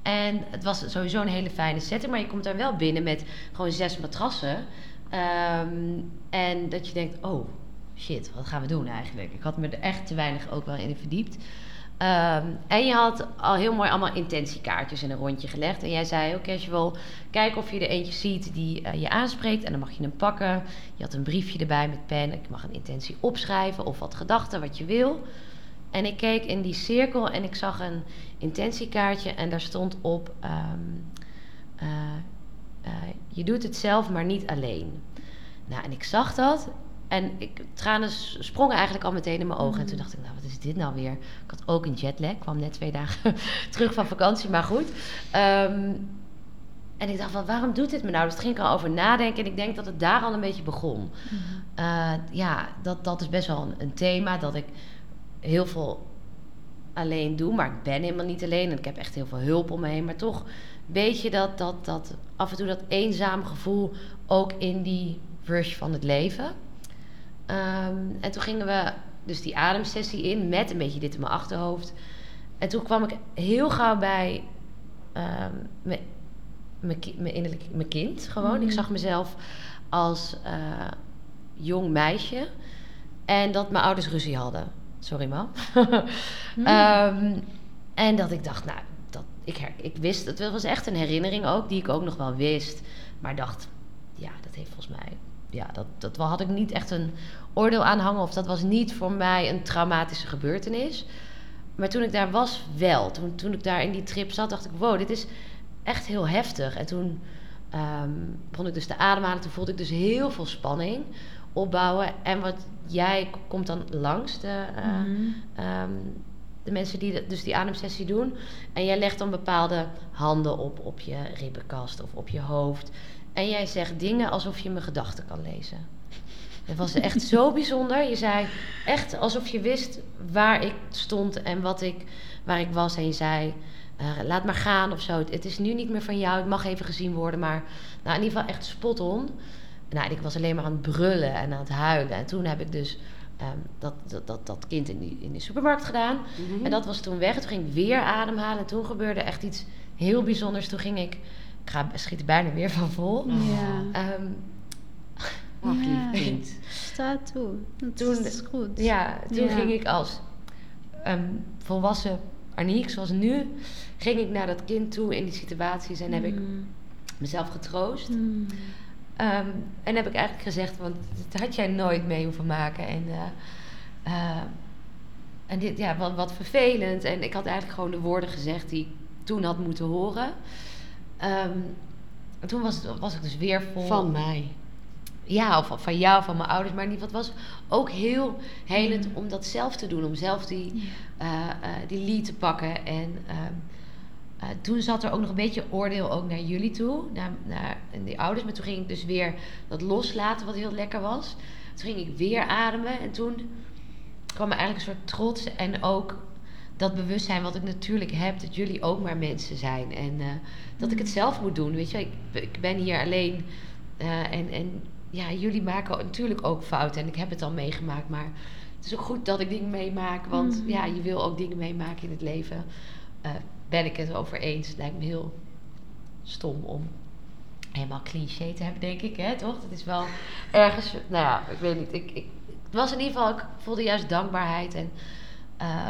en het was sowieso een hele fijne setting, maar je komt daar wel binnen met gewoon zes matrassen. Ehm, en dat je denkt, oh shit, wat gaan we doen eigenlijk? Ik had me er echt te weinig ook wel in verdiept. Ehm, en je had al heel mooi allemaal intentiekaartjes in een rondje gelegd. En jij zei ook casual, kijk of je er eentje ziet die eh, je aanspreekt. En dan mag je hem pakken. Je had een briefje erbij met pen. Ik mag een intentie opschrijven of wat gedachten, wat je wil. En ik keek in die cirkel en ik zag een intentiekaartje. En daar stond op, eh, eh, je doet het zelf, maar niet alleen. Nou, en ik zag dat. En ik, tranen sprongen eigenlijk al meteen in mijn ogen. En toen dacht ik, nou, wat is dit nou weer? Ik had ook een jetlag. Ik kwam net twee dagen [LAUGHS] terug van vakantie, maar goed. Ehm, en ik dacht, van, waarom doet dit me nou? Dus ging ik al over nadenken. En ik denk dat het daar al een beetje begon. Eh, ja, dat, dat is best wel een, een thema. Dat ik heel veel alleen doe. Maar ik ben helemaal niet alleen. En ik heb echt heel veel hulp om me heen. Maar toch een beetje dat, dat, dat af en toe dat eenzaam gevoel ook in die versie van het leven. Ehm, en toen gingen we dus die ademsessie in met een beetje dit in mijn achterhoofd. En toen kwam ik heel gauw bij ehm, mijn, mijn innerlijk mijn kind gewoon. Ik zag mezelf als eh, jong meisje. En dat mijn ouders ruzie hadden. Sorry, mam. Ehm, en dat ik dacht, nou, dat, ik, her, ik wist, het was echt een herinnering ook, die ik ook nog wel wist. Maar dacht, ja, dat heeft volgens mij, ja, dat, dat had ik niet echt een oordeel aan hangen. Of dat was niet voor mij een traumatische gebeurtenis. Maar toen ik daar was, wel. Toen, toen ik daar in die trip zat, dacht ik, wow, dit is echt heel heftig. En toen ehm, begon ik dus te ademhalen. Toen voelde ik dus heel veel spanning opbouwen. En wat jij komt dan langs, de, eh, Mhm. ehm, de mensen die de- dus die ademsessie doen. En jij legt dan bepaalde handen op, op je ribbenkast of op je hoofd. En jij zegt dingen alsof je mijn gedachten kan lezen. Het was echt [LAUGHS] zo bijzonder. Je zei echt alsof je wist waar ik stond en wat ik, waar ik was. En je zei, eh, laat maar gaan of zo. Het is nu niet meer van jou. Het mag even gezien worden. Maar nou, in ieder geval echt spot on. Nou, ik was alleen maar aan het brullen en aan het huilen. En toen heb ik dus ehm, dat, dat, dat, dat kind in, die, in de supermarkt gedaan. Mhm. En dat was toen weg. Toen ging ik weer ademhalen. En toen gebeurde echt iets heel bijzonders. Toen ging ik... Ik ga, schiet er bijna weer van vol. Ja. Ehm, Ach, Ja. lief kind. Sta toe. Dat Toen- is goed. ja, toen Ja. ging ik als ehm, volwassen Aniek, zoals nu... ging ik naar dat kind toe in die situaties. En heb ik Mm. mezelf getroost. Mm. Ehm, en heb ik eigenlijk gezegd, want dat had jij nooit mee hoeven maken. En, eh, eh, en dit, ja, wat, wat vervelend. En ik had eigenlijk gewoon de woorden gezegd die ik toen had moeten horen. Ehm, en toen was, het, was ik dus weer vol. Van mij. Ja, of van jou, van mijn ouders. Maar geval, het was ook heel helend om dat zelf te doen. Om zelf die, Ja. eh, eh, die lead te pakken. En ehm, eh, toen zat er ook nog een beetje oordeel ook naar jullie toe. Naar, naar die ouders. Maar toen ging ik dus weer dat loslaten, wat heel lekker was. Toen ging ik weer ademen. En toen kwam er eigenlijk een soort trots. En ook dat bewustzijn wat ik natuurlijk heb. Dat jullie ook maar mensen zijn. En eh, dat ik het zelf moet doen. Weet je, ik, ik ben hier alleen. eh, en, en ja, jullie maken natuurlijk ook fouten. En ik heb het al meegemaakt. Maar het is ook goed dat ik dingen meemaak. Want Mhm. ja, je wil ook dingen meemaken in het leven. Ben ik het over eens. Het lijkt me heel stom om helemaal cliché te hebben, denk ik. Hè, toch? Het is wel ergens... Nou ja, ik weet niet. Ik, ik, het was in ieder geval... Ik voelde juist dankbaarheid. En eh,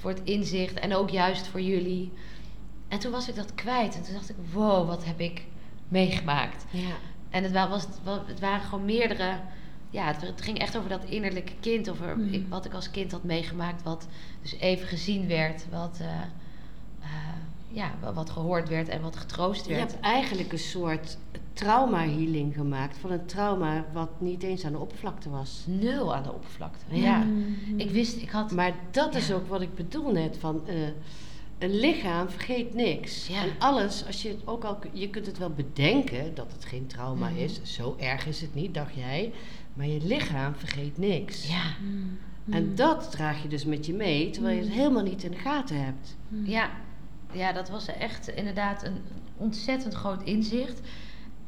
voor het inzicht. En ook juist voor jullie. En toen was ik dat kwijt. En toen dacht ik... Wow, wat heb ik meegemaakt. Ja. En het, wa- was, het wa- het waren gewoon meerdere ja, het, het ging echt over dat innerlijke kind. Over Mm. ik, wat ik als kind had meegemaakt. Wat dus even gezien werd. Wat, eh, ja, wa- wat gehoord werd en wat getroost Je werd. hebt eigenlijk een soort trauma-healing gemaakt van een trauma wat niet eens aan de oppervlakte was. Nul aan de oppervlakte. Ja. Mm. Ik wist, ik had... Maar dat is Ja. ook wat ik bedoel net van eh, een lichaam vergeet niks. Ja. En alles, als je het ook al, je kunt het wel bedenken dat het geen trauma Mhm. is. Zo erg is het niet, dacht jij. Maar je lichaam vergeet niks. Ja, Mm. En dat draag je dus met je mee, terwijl je het Mm. helemaal niet in de gaten hebt. Mm. ja. Ja, dat was echt inderdaad een ontzettend groot inzicht.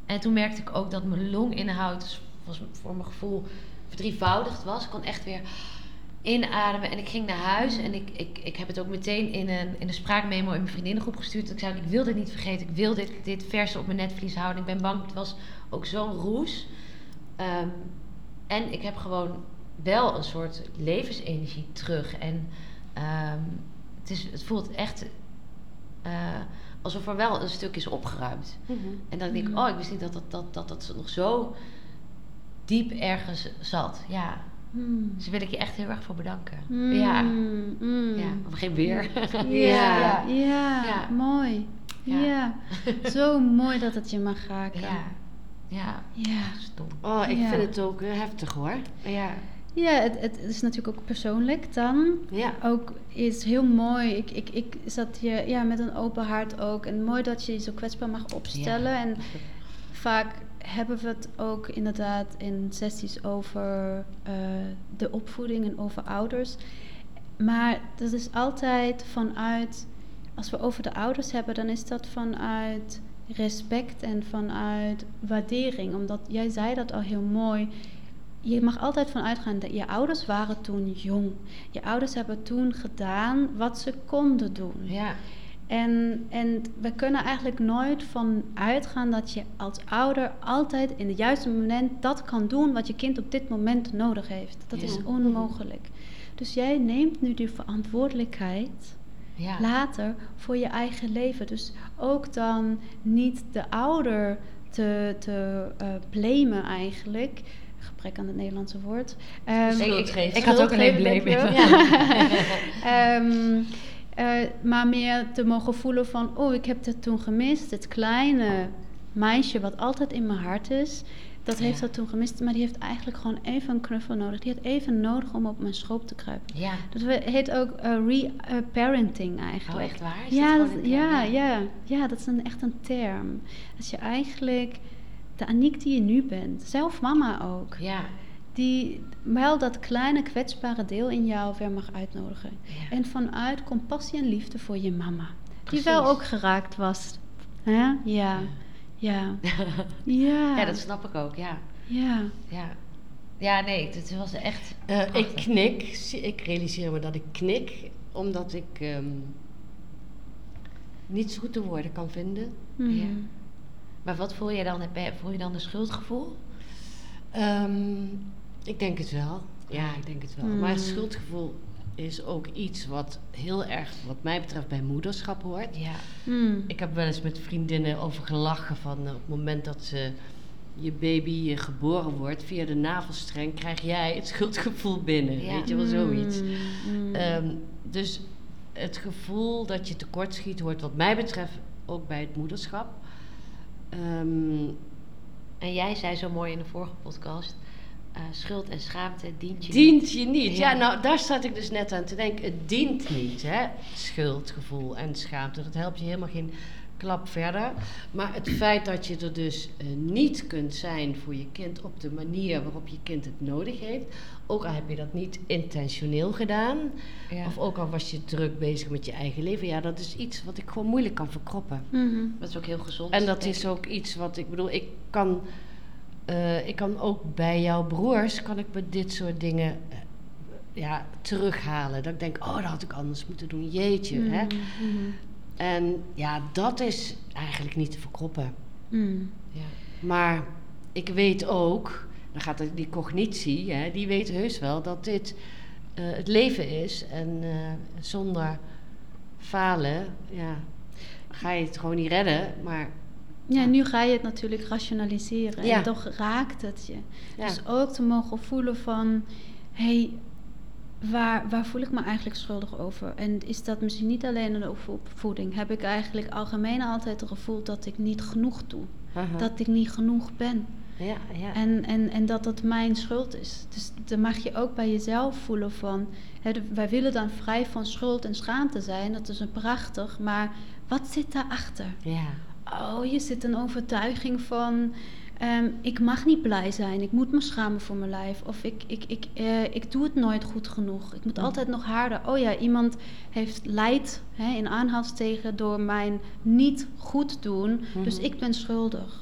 En toen merkte ik ook dat mijn longinhoud was voor mijn gevoel verdrievoudigd was. Ik kon echt weer inademen en ik ging naar huis. En ik, ik, ik heb het ook meteen in een, in een spraakmemo in mijn vriendinnengroep gestuurd. Ik zei, ik wil dit niet vergeten. Ik wil dit, dit vers op mijn netvlies houden. Ik ben bang, het was ook zo'n roes. Ehm, en ik heb gewoon wel een soort levensenergie terug. En ehm, het, is, het voelt echt eh, alsof er wel een stuk is opgeruimd. En dan denk ik, Mhm. oh, ik wist niet dat dat, dat, dat, dat nog zo diep ergens zat. Ja, Mm. dus daar wil ik je echt heel erg voor bedanken. Mm. Ja, Mm. ja, of geen weer. [LAUGHS] Ja, Ja. ja, Ja. mooi. Ja. Ja. [LAUGHS] zo mooi dat het je mag raken. ja, ja, Ja. stom. Oh, ik Ja. vind het ook eh, heftig hoor. Ja, Ja, het, het is natuurlijk ook persoonlijk dan. Ja. Ook is heel mooi. Ik, ik, ik zat hier ja, met een open hart ook. En mooi dat je je zo kwetsbaar mag opstellen. En vaak hebben we het ook inderdaad in sessies over eh, de opvoeding en over ouders. Maar dat is altijd vanuit, als we over de ouders hebben, dan is dat vanuit respect en vanuit waardering. Omdat jij zei dat al heel mooi. Je mag altijd van uitgaan dat je ouders waren toen jong. Je ouders hebben toen gedaan wat ze konden doen. ja, En, en we kunnen eigenlijk nooit van uitgaan dat je als ouder altijd in het juiste moment dat kan doen wat je kind op dit moment nodig heeft. Dat Ja. is onmogelijk. Dus jij neemt nu die verantwoordelijkheid ja. later voor je eigen leven. Dus ook dan niet de ouder te, te eh, blamen eigenlijk. Gebrek aan het Nederlandse woord. Ehm, Ik- ik, had ook geven, bleven. dankjewel. Ehm, eh, maar meer te mogen voelen van, oh, ik heb dat toen gemist. Het kleine meisje wat altijd in mijn hart is, dat heeft Ja. dat toen gemist. Maar die heeft eigenlijk gewoon even een knuffel nodig. Die heeft even nodig om op mijn schoot te kruipen. Ja, Dat we- heet ook eh, re-parenting oh eigenlijk. echt waar? Is Ja, dat een ja, ja, ja, dat is een, echt een term. Als je eigenlijk de Aniek die je nu bent, zelf mama ook, Ja, die wel dat kleine kwetsbare deel in jou weer mag uitnodigen. ja. En vanuit compassie en liefde voor je mama. Precies. Die wel ook geraakt was. Hè? Ja, ja, [LAUGHS] ja. ja, dat snap ik ook, ja. Ja. Ja, ja nee, het was echt... Eh, ik knik. Ik realiseer me dat ik knik, omdat ik ehm, niet zo goed de woorden kan vinden. Mhm. Ja. Maar wat voel je dan? Voel je dan een schuldgevoel? Ehm, ik denk het wel. Ja, ik denk het wel. Maar het schuldgevoel is ook iets wat heel erg, wat mij betreft, bij moederschap hoort. Ja. Mm. Ik heb wel eens met vriendinnen over gelachen van eh, op het moment dat ze je baby eh, geboren wordt, via de navelstreng krijg jij het schuldgevoel binnen. Ja. Weet je wel, zoiets. Mm, mm. Ehm, dus het gevoel dat je tekortschiet hoort, wat mij betreft, ook bij het moederschap. Ehm, En jij zei zo mooi in de vorige podcast... eh, schuld en schaamte dient je dient niet. je niet. Ja. Ja. nou daar zat ik dus net aan te denken. Het dient niet, hè? Schuldgevoel en schaamte. Dat helpt je helemaal geen klap verder. Maar het feit dat je er dus eh, niet kunt zijn voor je kind op de manier waarop je kind het nodig heeft. Ook al heb je dat niet intentioneel gedaan. Ja. Of ook al was je druk bezig met je eigen leven. Ja, dat is iets wat ik gewoon moeilijk kan verkroppen. Mhm. Dat is ook heel gezond. En dat is ook iets wat ik bedoel, ik kan, eh, ik kan ook bij jouw broers, kan ik me dit soort dingen eh, ja, terughalen. Dat ik denk, oh, dat had ik anders moeten doen, jeetje. Hè? Mhm. Mhm. En ja, dat is eigenlijk niet te verkroppen. Mm. Ja. Maar ik weet ook, dan gaat die cognitie, hè, die weet heus wel dat dit eh, het leven is. En eh, zonder falen, ja, ga je het gewoon niet redden. Maar Ja, nu ga je het natuurlijk rationaliseren. Ja. En toch raakt het je. Ja. Dus ook te mogen voelen van... Hé, hey, waar, waar voel ik me eigenlijk schuldig over? En is dat misschien niet alleen een opvoeding? Heb ik eigenlijk algemeen altijd het gevoel dat ik niet genoeg doe? Dat ik niet genoeg ben? Ja, ja. En, en, en dat dat mijn schuld is. Dus dan mag je ook bij jezelf voelen van... Hè, wij willen dan vrij van schuld en schaamte zijn. Dat is een prachtig. Maar wat zit daarachter? ja. Oh, je zit een overtuiging van... ehm, ik mag niet blij zijn. Ik moet me schamen voor mijn lijf. Of ik, ik, ik, eh, ik doe het nooit goed genoeg. Ik moet altijd nog harder. Oh ja, iemand heeft lijdt hè, in aanhaalstegen door mijn niet goed doen. Dus Mhm. ik ben schuldig.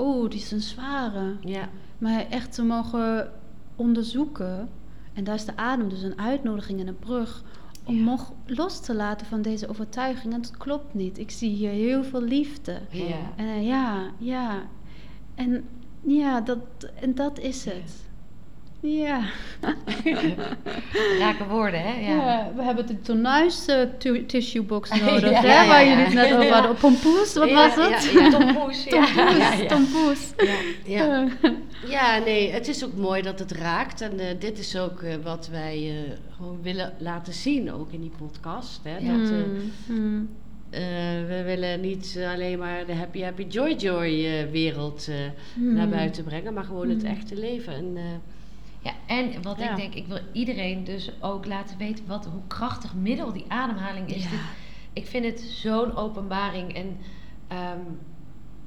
Oeh, die is een zware. ja. Maar echt te mogen onderzoeken. En daar is de adem dus een uitnodiging en een brug. Om Ja. nog los te laten van deze overtuiging. En het klopt niet. Ik zie hier heel veel liefde. Ja. En eh, ja, ja. En ja, dat, en dat is het. Ja. [LAUGHS] Raken woorden, hè? Ja. Ja, we hebben de eh, tu- tissue box [LAUGHS] nodig, Ja, hè? ja, waar jullie het net over hadden. [LAUGHS] Pompoes, wat was het? ja. Tompoes. ja. Tompoes, Ja, ja. tompoes. Ja, ja. Nee, het is ook mooi dat het raakt. En eh, dit is ook eh, wat wij eh, gewoon willen laten zien, ook in die podcast. Hè? Dat, eh, mm, mm. eh, we willen niet alleen maar de happy, happy, joy, joy wereld eh, Hmm. naar buiten brengen, maar gewoon het Hmm. echte leven. En, Ja, en wat Ja. ik denk, ik wil iedereen dus ook laten weten wat, hoe krachtig middel die ademhaling is. Ja. Dit- ik vind het zo'n openbaring en ehm,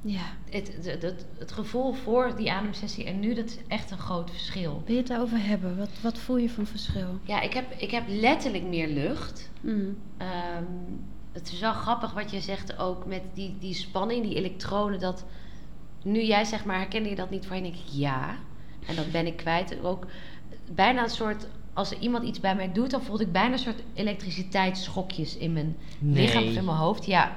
Ja. het, het, het, het gevoel voor die ademsessie en nu, dat is echt een groot verschil. Wil je het daarover hebben? Wat, wat voel je van verschil? Ja, ik heb, ik heb letterlijk meer lucht. Mm. Ehm, het is wel grappig wat je zegt ook met die, die spanning, die elektronen. Dat nu jij zeg maar, herkende je dat niet voor je? denk ik ja. En dat ben ik kwijt. Ook bijna een soort, als er iemand iets bij mij doet, dan voelde ik bijna een soort elektriciteitsschokjes in mijn Nee. lichaam of in mijn hoofd. Ja,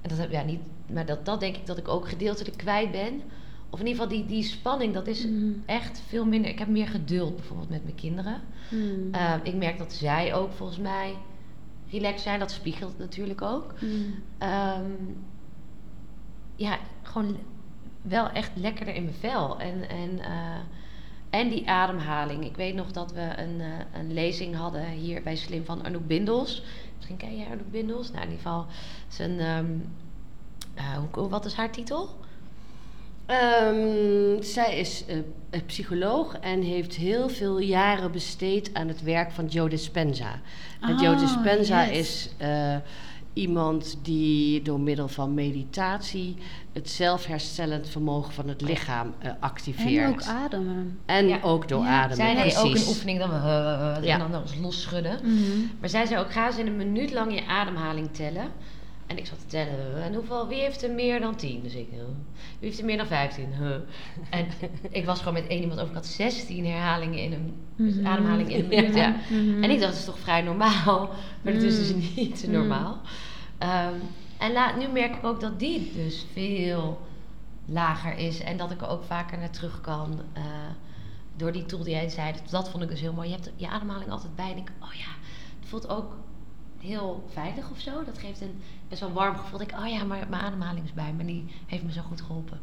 en dat heb ja niet, maar dat, dat denk ik dat ik ook gedeeltelijk kwijt ben. Of in ieder geval die, die spanning, dat is Mm. echt veel minder. Ik heb meer geduld bijvoorbeeld met mijn kinderen. Mm. Uh, ik merk dat zij ook volgens mij relaxed zijn. Dat spiegelt natuurlijk ook. Mm. Ehm, ja, gewoon wel echt lekkerder in mijn vel. En, en, eh, en die ademhaling. Ik weet nog dat we een, eh, een lezing hadden hier bij Slim van Anouk Bindels. Misschien ken jij Anouk Bindels. Nou, in ieder geval zijn... eh, hoe, wat is haar titel? Ehm, zij is een psycholoog en heeft heel veel jaren besteed aan het werk van Joe Dispenza. En Joe Oh, Dispenza yes. is iemand die door middel van meditatie het zelfherstellend vermogen van het lichaam eh, activeert. En ook ademen. En Ja. ook door Ja. ademen. Zij deed precies. ook een oefening dat we eh, eh, Ja. en dan ons los schudden. Mm. Maar zij zei ook, ga eens in een minuut lang je ademhaling tellen. En ik zat te tellen, en hoeveel, wie heeft er meer dan 10? Dus ik, wie heeft er meer dan 15? Huh. En ik was gewoon met één iemand over, ik had 16 herhalingen in een, dus Mhm. ademhaling in een minuut. Ja. Mhm. En ik dacht, dat is toch vrij normaal? Maar dat is dus Mm. niet normaal. Ehm, en la, nu merk ik ook dat die dus veel lager is. En dat ik er ook vaker naar terug kan. eh, door die tool die jij zei. Dat, dat vond ik dus heel mooi. Je hebt je ademhaling altijd bij. En ik, oh ja, het voelt ook heel veilig of zo. Dat geeft een best wel warm gevoel. Dat ik, oh ja, maar mijn ademhaling is bij me. En die heeft me zo goed geholpen.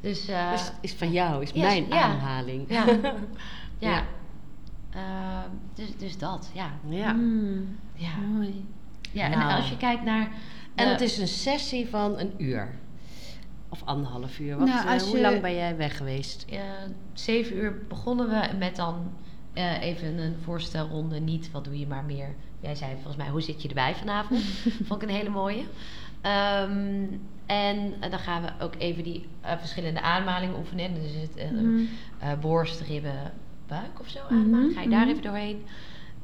Dus, eh, Dus is van jou, is Yes, mijn ja. ademhaling. ja. [LAUGHS] ja. Ja. Ehm, dus, dus dat, ja. Ja. Mm. ja. Mooi. Ja, Nou. en als je kijkt naar. En het is een sessie van een uur. Of anderhalf uur. Wat, Nou, eh, hoe je- lang ben jij weg geweest? eh, zeven uur begonnen we met dan eh, even een voorstelronde. Niet wat doe je, maar meer. Jij zei volgens mij, hoe zit je erbij vanavond? [LAUGHS] Vond ik een hele mooie. Ehm, en eh, dan gaan we ook even die eh, verschillende ademhalingen oefenen. Dus het eh, borst, ribben, buik of zo Mhm, ademhalen. Ga je daar mhm. even doorheen.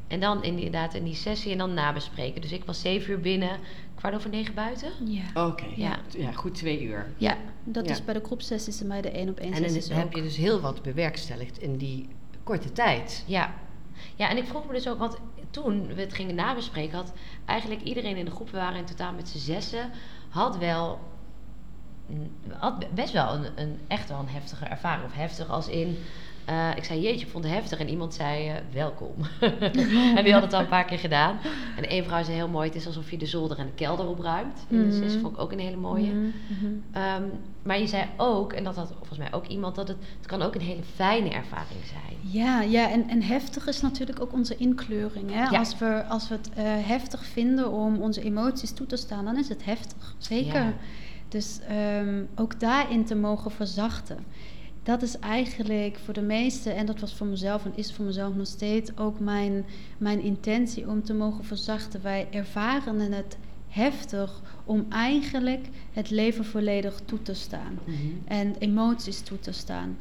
En dan inderdaad in die sessie en dan nabespreken. Dus ik was zeven uur binnen, kwart over negen buiten. Ja. Oké, Ja. ja. goed twee uur. Ja, dat Ja. is bij de groepsessies en bij de één op één En dan heb je dus heel wat bewerkstelligd in die korte tijd. Ja. ja, en ik vroeg me dus ook, want toen we het gingen nabespreken, had eigenlijk iedereen in de groep, we waren in totaal met z'n zessen, had wel had best wel een, een echt wel een heftige ervaring. Of heftig als in. Eh, ik zei jeetje, ik vond het heftig. En iemand zei eh, welkom. [LAUGHS] en die had het al een paar keer gedaan. En één vrouw zei heel mooi: het is alsof je de zolder en de kelder opruimt. En dus dat Mhm. vond ik ook een hele mooie. Mhm, mhm. Ehm, maar je zei ook, en dat had volgens mij ook iemand, dat het, het kan ook een hele fijne ervaring zijn. Ja, ja en, en heftig is natuurlijk ook onze inkleuring. Hè? Ja. Als, we, als we het eh, heftig vinden om onze emoties toe te staan, dan is het heftig. Zeker. Ja. Dus ehm, ook daarin te mogen verzachten. Dat is eigenlijk voor de meesten, en dat was voor mezelf en is voor mezelf nog steeds ook mijn, mijn intentie om te mogen verzachten. Wij ervaren het heftig om eigenlijk het leven volledig toe te staan en emoties toe te staan.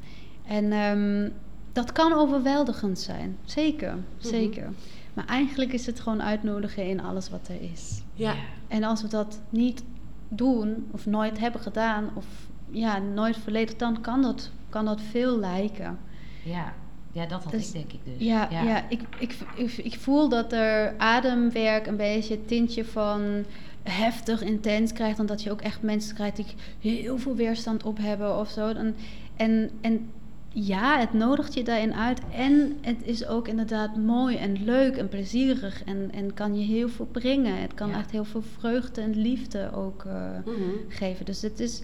En ehm, dat kan overweldigend zijn, zeker, zeker. Maar eigenlijk is het gewoon uitnodigen in alles wat er is. Ja. En als we dat niet doen, of nooit hebben gedaan, of ja, nooit volledig, dan kan dat, kan dat veel lijken. Ja, ja dat had Dus- ik denk ik dus. Ja, ja. ik, ik, ik, ik voel dat er ademwerk een beetje het tintje van heftig, intens krijgt. Dan dat je ook echt mensen krijgt die heel veel weerstand op hebben of zo. En, en, en ja, het nodigt je daarin uit. En het is ook inderdaad mooi en leuk en plezierig. En, en kan je heel veel brengen. Het kan Ja. echt heel veel vreugde en liefde ook eh, Mhm. geven. Dus het is,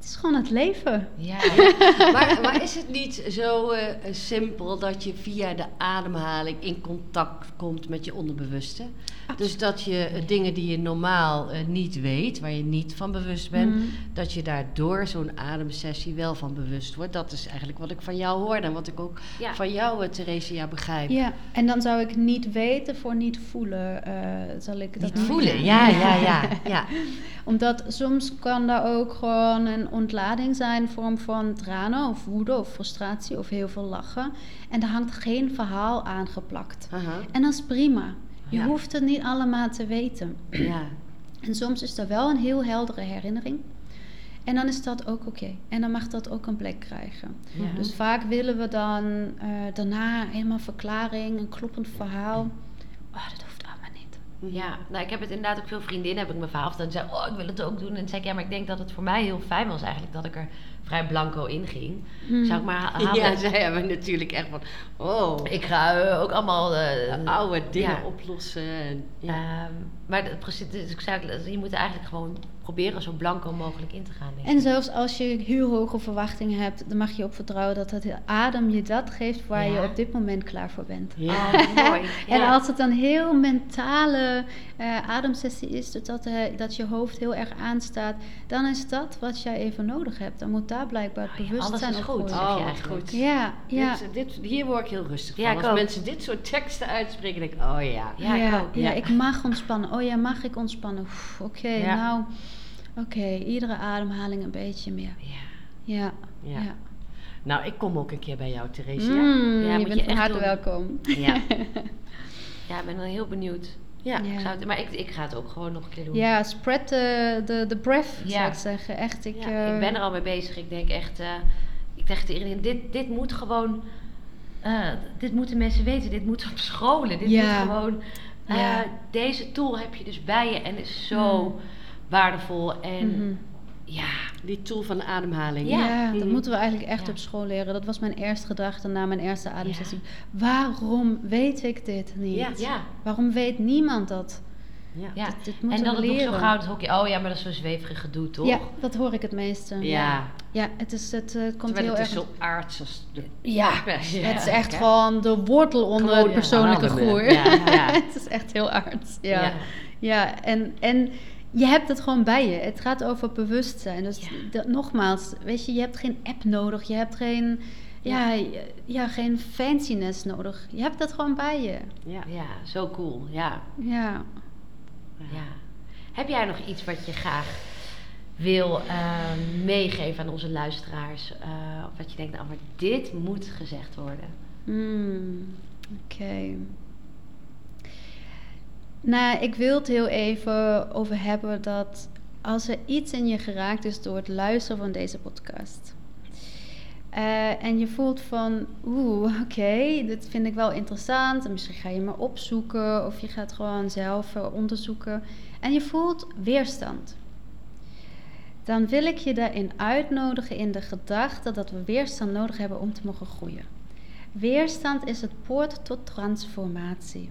het is gewoon het leven. Ja, [LAUGHS] maar, maar is het niet zo eh, simpel dat je via de ademhaling in contact komt met je onderbewuste? Dus dat je eh, dingen die je normaal eh, niet weet, waar je niet van bewust bent, Mhm. dat je daar door zo'n ademsessie wel van bewust wordt. Dat is eigenlijk wat ik van jou hoorde en wat ik ook Ja. van jou, eh, Theresia, begrijp. Ja, en dan zou ik niet weten voor niet voelen. zal ik dat Niet voelen, [LAUGHS] ja, ja, ja. ja. Omdat soms kan daar ook gewoon een ontlading zijn, vorm van tranen of woede of frustratie of heel veel lachen. En daar hangt geen verhaal aan geplakt. Aha. En dat is prima. Je Ja. hoeft het niet allemaal te weten. ja. En soms is er wel een heel heldere herinnering. En dan is dat ook oké. En dan mag dat ook een plek krijgen. Ja. Dus vaak willen we dan eh, daarna helemaal verklaring, een kloppend verhaal. Oh, dat hoeft allemaal niet. Ja, nou ik heb het inderdaad ook veel vriendinnen, heb ik me verhaal verteld. Die zeiden, oh ik wil het ook doen. En zei ik, ja maar ik denk dat het voor mij heel fijn was eigenlijk dat ik er vrij blanco in ging. Hmm. Zou ik maar. [LAUGHS] Ja, zij hebben natuurlijk echt van, oh, Ik ga eh, ook allemaal... eh, oude dingen ja. oplossen. En, ja. Ehm, maar dat, precies, dus ik zei, je moet eigenlijk gewoon proberen zo blanco mogelijk in te gaan. Denk ik. En zelfs als je heel hoge verwachtingen hebt, dan mag je op vertrouwen dat het adem je dat geeft waar Ja. je op dit moment klaar voor bent. Ja. Oh, [LAUGHS] mooi. En als het een heel mentale eh, ademsessie is, dus dat, eh, dat je hoofd heel erg aanstaat, dan is dat wat jij even nodig hebt. Dan moet daar blijkbaar het Oh ja, bewustzijn alles is op goed. zeg je Oh, eigenlijk. goed. Ja, ja. Dit, dit, hier word ik heel rustig Ja, van. ik Als ook. mensen dit soort teksten uitspreken, denk ik, oh ja. Ja, ik ook. ja, Ja. ik mag ontspannen. Oh ja, mag ik ontspannen? Oké, Ja. nou, oké, iedere ademhaling een beetje meer. Ja. Ja, Ja. ja. Nou, ik kom ook een keer bij jou, Theresia. Mm, Ja, je bent je van echt harte doen. welkom. Ja. [LAUGHS] ja, ik ben dan heel benieuwd. Ja. Ja. Ik zou het, maar ik, ik ga het ook gewoon nog een keer doen. Ja, spread the, the, the breath, Ja. zou ik zeggen. Echt, ik... Ja, eh, ik ben er al mee bezig. Ik denk echt, eh, ik tegen iedereen, dit, dit moet gewoon, eh, dit moeten mensen weten. Dit moet op scholen. Dit Ja. moet gewoon, Ja. deze tool heb je dus bij je en is zo Mm. Waardevol. En mhm. ja, Die tool van de ademhaling. Ja. Ja, dat moeten we eigenlijk echt Ja. op school leren. Dat was mijn eerste gedachte na mijn eerste ademsessie. Waarom weet ik dit niet? Ja. ja, Waarom weet niemand dat? Ja. ja. Dit, dit En dan het nog zo gauw het hokje. Oh ja, maar dat is zo zweverig gedoe, toch? Ja, dat hoor ik het meeste. Ja. Ja, het, is, het, eh, het komt Terwijl heel het is erg... zo aards als de [LAUGHS] Ja, het is Ja. echt gewoon de wortel onder ja, persoonlijke ademen. groei. Ja, ja. [LAUGHS] het is echt heel aardig. Ja, Ja. ja. en, en je hebt het gewoon bij je. Het gaat over bewustzijn. Dus Ja. dat- nogmaals, weet je, je hebt geen app nodig. Je hebt geen, ja. Ja, geen fanciness nodig. Je hebt dat gewoon bij je. Ja. Ja, zo cool. Ja, Ja. ja. Heb jij nog iets wat je graag wil ehm, meegeven aan onze luisteraars? Eh, of wat je denkt, nou, maar dit moet gezegd worden. Hmm, Oké. Nou, ik wil het heel even over hebben dat als er iets in je geraakt is door het luisteren van deze podcast. eh, en je voelt van, oeh, [LAUGHS] oké, dit vind ik wel interessant. En misschien ga je maar opzoeken of je gaat gewoon zelf eh, onderzoeken. En je voelt weerstand. dan wil ik je daarin uitnodigen in de gedachte dat we weerstand nodig hebben om te mogen groeien. Weerstand is het poort tot transformatie.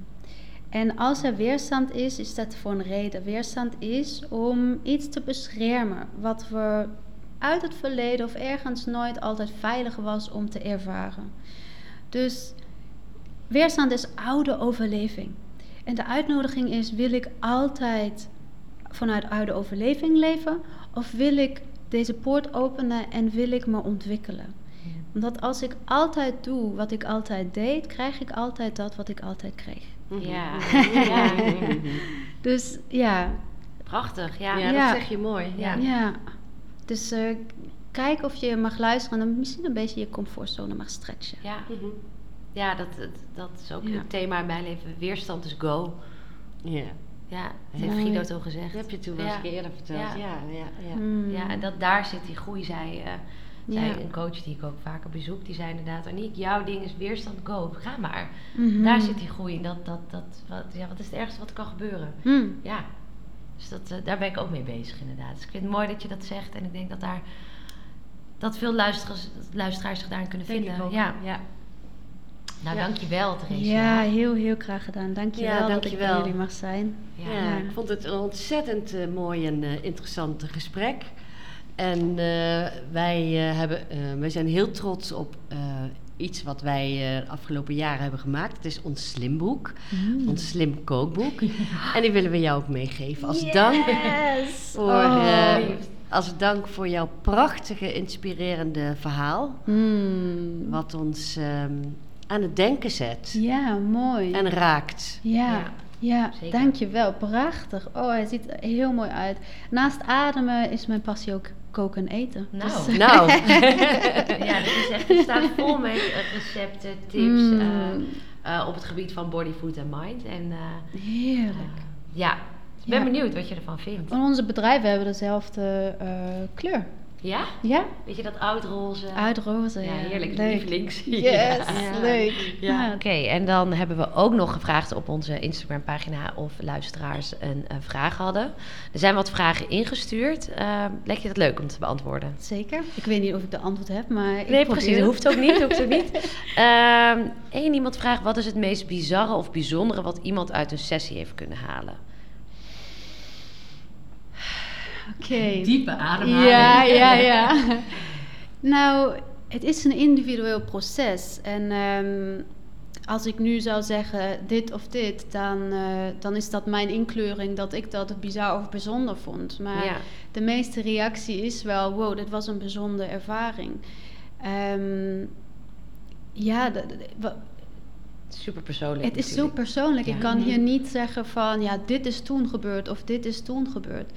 En als er weerstand is, is dat voor een reden. Weerstand is om iets te beschermen wat we uit het verleden of ergens nooit altijd veilig was om te ervaren. Dus weerstand is oude overleving. En de uitnodiging is: wil ik altijd vanuit oude overleving leven of wil ik deze poort openen en wil ik me ontwikkelen? Omdat als ik altijd doe wat ik altijd deed, krijg ik altijd dat wat ik altijd kreeg. Ja. ja. Dus ja, Prachtig, ja. Ja, Ja. dat zeg je mooi. Ja. ja. Dus eh, kijk of je mag luisteren en misschien een beetje je comfortzone mag stretchen. Ja, Mhm. ja dat, dat, dat is ook Ja. het thema in mijn leven. Weerstand is go. Ja. Ja, dat heeft Guido toch gezegd. Dat heb je toen wel eens een eerder verteld. Ja, Ja. ja, ja. Hmm. Ja, en dat, daar zit die groei, zei, eh, Ja. een coach die ik ook vaker bezoek. Die zei inderdaad, Aniek, jouw ding is weerstand, go. Ga maar. Mhm. Daar zit die groei. Dat, dat, dat, wat, ja, wat is het ergste wat er kan gebeuren? Hmm. Ja, dus dat, eh, daar ben ik ook mee bezig inderdaad. Dus ik vind het mooi dat je dat zegt. En ik denk dat daar dat veel luisteraars, luisteraars zich daarin kunnen Denk vinden. ik ook. Ja. ja. Nou, Ja. dankjewel Therese. Ja, heel, heel graag gedaan. Dankjewel Ja, dat ik dankjewel. bij jullie mag zijn. Ja. Ja, ik vond het een ontzettend eh, mooi en eh, interessant gesprek. En eh, wij, eh, hebben, eh, wij zijn heel trots op iets wat wij de afgelopen jaren hebben gemaakt. Het is ons slimboek, ons slim kookboek. [LAUGHS] En die willen we jou ook meegeven als dank voor, Oh. als dank voor jouw prachtige, inspirerende verhaal. Hmm. Wat ons ehm, aan het denken zet Ja, mooi. en raakt. ja, Ja, ja, dankjewel. Prachtig. Oh, hij ziet er heel mooi uit. Naast ademen is mijn passie ook koken en eten. Nou. Dus- Nou, [LAUGHS] [LAUGHS] ja, dit is echt, het staat vol met eh, recepten, tips Mm. eh, eh, op het gebied van body, food en mind. En eh, Heerlijk. ja, ik ben Ja. benieuwd wat je ervan vindt. En onze bedrijven hebben dezelfde eh, kleur. Ja? Ja, Weet je dat oud-roze? uitroze. Ja, heerlijk. Leuk. Lievelings. [LAUGHS] Yes, Ja. leuk. Ja. Oké, en dan hebben we ook nog gevraagd op onze Instagram-pagina of luisteraars een, eh, vraag hadden. Er zijn wat vragen ingestuurd. Uh, lijkt je dat leuk om te beantwoorden? Zeker. Ik weet niet of ik de antwoord heb, maar ik Nee, probeer precies. Dat het. hoeft ook niet. Hoeft ook niet. [LAUGHS] Eén iemand vraagt: wat is het meest bizarre of bijzondere wat iemand uit een sessie heeft kunnen halen? Oké. Diepe ademhaling. Ja, ja, [LAUGHS] ja. nou, het is een individueel proces. En ehm, als ik nu zou zeggen dit of dit, dan, eh, dan is dat mijn inkleuring dat ik dat bizar of bijzonder vond. Maar Ja. de meeste reactie is wel, wow, dit was een bijzondere ervaring. Ehm, ja, Super persoonlijk. het is zo persoonlijk. Ja. Ik kan hier niet zeggen van ja, dit is toen gebeurd of dit is toen gebeurd.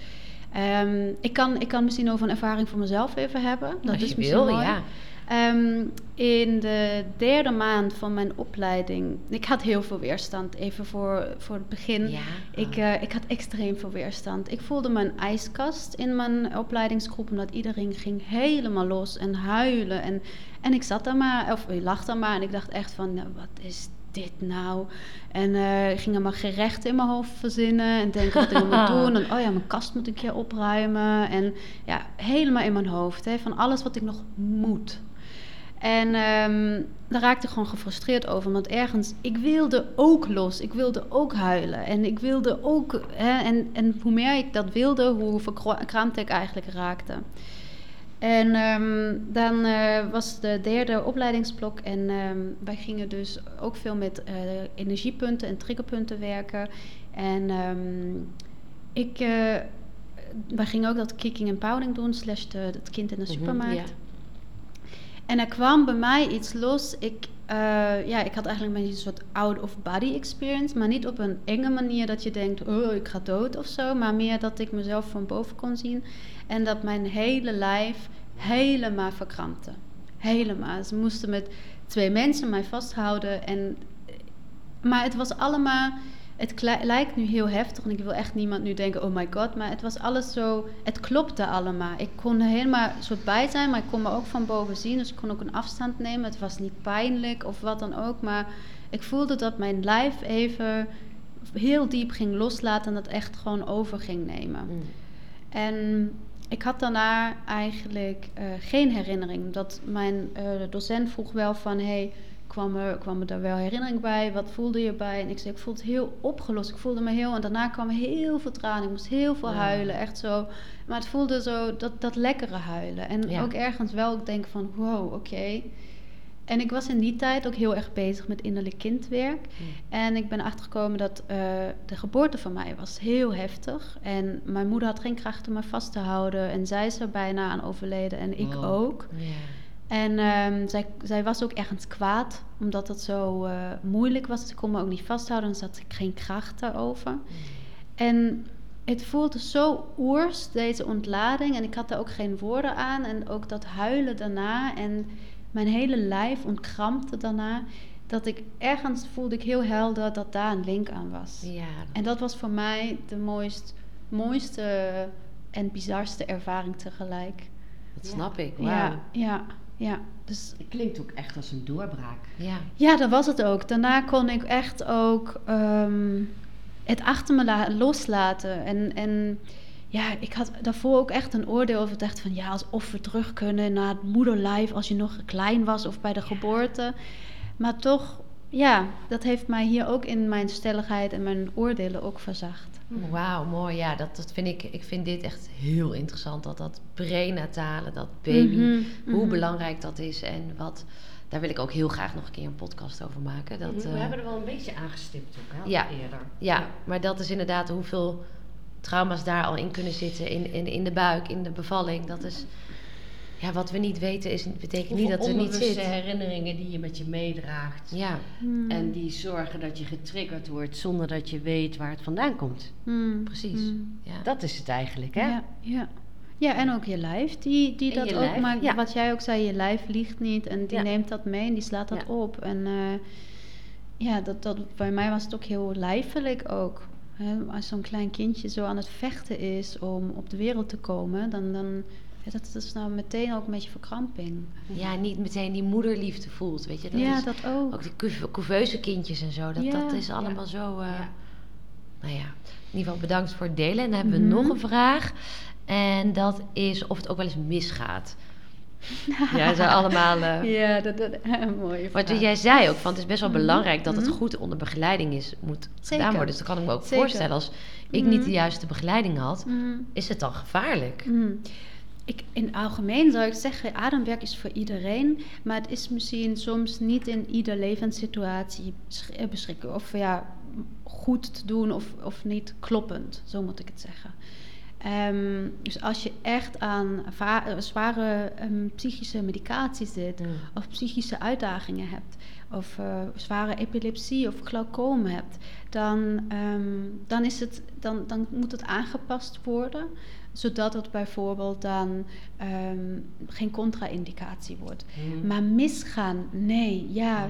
Ehm, ik, kan, ik kan misschien over een ervaring voor mezelf even hebben. Dat Als is misschien wil, mooi. ja. Ehm, in de derde maand van mijn opleiding, ik had heel veel weerstand, even voor, voor het begin. Ja. Ik, eh, ik had extreem veel weerstand. Ik voelde mijn ijskast in mijn opleidingsgroep, omdat iedereen ging helemaal los en huilen. En, en ik zat daar maar, of ik lag daar maar en ik dacht echt van, nou, wat is dit nou? En eh, ik ging allemaal gerechten in mijn hoofd verzinnen en denken wat ik moet [LAUGHS] doen. En oh ja, mijn kast moet ik keer opruimen. En ja, helemaal in mijn hoofd, hè, van alles wat ik nog moet. En ehm, daar raakte ik gewoon gefrustreerd over. Want ergens, ik wilde ook los. Ik wilde ook huilen. En ik wilde ook... Hè, en, en hoe meer ik dat wilde, hoe verkrampte ik eigenlijk raakte. En ehm, dan eh, was de derde opleidingsblok. En ehm, wij gingen dus ook veel met eh, energiepunten en triggerpunten werken. En ehm, ik... eh, wij gingen ook dat kicking en powering doen, slash de, het kind in de Mhm, supermarkt. En er kwam bij mij iets los. Ik, eh, ja, ik had eigenlijk een beetje een soort out-of-body experience. Maar niet op een enge manier dat je denkt, oh, ik ga dood of zo. Maar meer dat ik mezelf van boven kon zien. En dat mijn hele lijf helemaal verkrampte. Helemaal. Ze moesten met twee mensen mij vasthouden. En, maar het was allemaal... Het lijkt nu heel heftig en ik wil echt niemand nu denken, oh my god. Maar het was alles zo, het klopte allemaal. Ik kon er helemaal soort bij zijn, maar ik kon me ook van boven zien. Dus ik kon ook een afstand nemen. Het was niet pijnlijk of wat dan ook. Maar ik voelde dat mijn lijf even heel diep ging loslaten en dat echt gewoon over ging nemen. Mm. En ik had daarna eigenlijk eh, geen herinnering. Dat mijn eh, docent vroeg wel van, hey, kwam er, kwam er daar wel herinnering bij? Wat voelde je bij? En ik zei, ik voelde het heel opgelost. Ik voelde me heel... En daarna kwam heel veel tranen. Ik moest heel veel Ja. huilen. Echt zo. Maar het voelde zo, dat, dat lekkere huilen. En Ja. ook ergens wel ook denken van, wow, oké. En ik was in die tijd ook heel erg bezig met innerlijk kindwerk. En ik ben achtergekomen dat eh, de geboorte van mij was heel heftig. En mijn moeder had geen kracht om me vast te houden. En zij is er bijna aan overleden en ik Wow. ook. Ja. En ehm, zij, zij was ook ergens kwaad, omdat het zo eh, moeilijk was. Ze kon me ook niet vasthouden en ze had geen kracht daarover. En het voelde zo oers, deze ontlading. En ik had er ook geen woorden aan. En ook dat huilen daarna. En mijn hele lijf ontkrampte daarna. Dat ik ergens voelde ik heel helder dat daar een link aan was. Ja, En dat was voor mij de mooist, mooiste en bizarste ervaring tegelijk. dat snap ik. Ja, ja, ja. Dus Het klinkt ook echt als een doorbraak. Ja. ja, dat was het ook. Daarna kon ik echt ook ehm, het achter me la- loslaten. En, en ja, ik had daarvoor ook echt een oordeel over. Ik dacht van ja, alsof we terug kunnen naar het moederlijf als je nog klein was of bij de geboorte. Maar toch, ja, dat heeft mij hier ook in mijn stelligheid en mijn oordelen ook verzacht. Wauw, mooi. Ja, dat, dat vind ik, ik vind dit echt heel interessant. Dat dat prenatale, dat baby, Mhm, hoe mhm. belangrijk dat is. En wat, daar wil ik ook heel graag nog een keer een podcast over maken. Dat, we eh, hebben er wel een beetje aangestipt ook, hè? Ja. Eerder. ja, maar dat is inderdaad hoeveel trauma's daar al in kunnen zitten. In, in, in de buik, in de bevalling. Dat is, ja, wat we niet weten is, betekent niet dat er niet onbewuste zit. herinneringen die je met je meedraagt. Ja, Hmm. En die zorgen dat je getriggerd wordt zonder dat je weet waar het vandaan komt. Hmm, precies. hmm. Ja. Dat is het eigenlijk, hè? Ja, ja. ja, en ook je lijf. Die, die En dat ook, lijf, maar ja. wat jij ook zei, je lijf liegt niet. En die Ja. neemt dat mee en die slaat dat Ja. op. En eh, ja, dat, dat, bij mij was het ook heel lijfelijk ook. Hè, als zo'n klein kindje zo aan het vechten is om op de wereld te komen, dan, dan ja, dat, dat is nou meteen ook een beetje verkramping. ja, niet meteen die moederliefde voelt, weet je. Dat ja, is, dat ook. Ook die couve- couveuse kindjes en zo. Dat, Ja. dat is allemaal zo... eh, Ja. Nou ja, in ieder geval bedankt voor het delen. En dan hebben we Mhm. nog een vraag. En dat is of het ook wel eens misgaat. [LAUGHS] Ja, zo allemaal... eh, Ja, dat, dat [LAUGHS] een mooie Want vraag. jij zei ook, van het is best wel Mhm. belangrijk dat het Mhm. goed onder begeleiding is, moet Zeker. gedaan worden. Dus dan kan ik me ook Zeker. voorstellen, als ik niet de juiste begeleiding had, is het dan gevaarlijk? Ik, in het algemeen zou ik zeggen, ademwerk is voor iedereen, maar het is misschien soms niet in ieder levenssituatie eh, beschikbaar of ja, goed te doen of, of niet kloppend, zo moet ik het zeggen. Ehm, dus als je echt aan eh, zware ehm, psychische medicatie zit, Mm. of psychische uitdagingen hebt, of eh, zware epilepsie of glaucoom hebt, dan, ehm, dan, is het, dan, dan moet het aangepast worden, zodat het bijvoorbeeld dan ehm, geen contra-indicatie wordt. Mhm. Maar misgaan, nee, ja.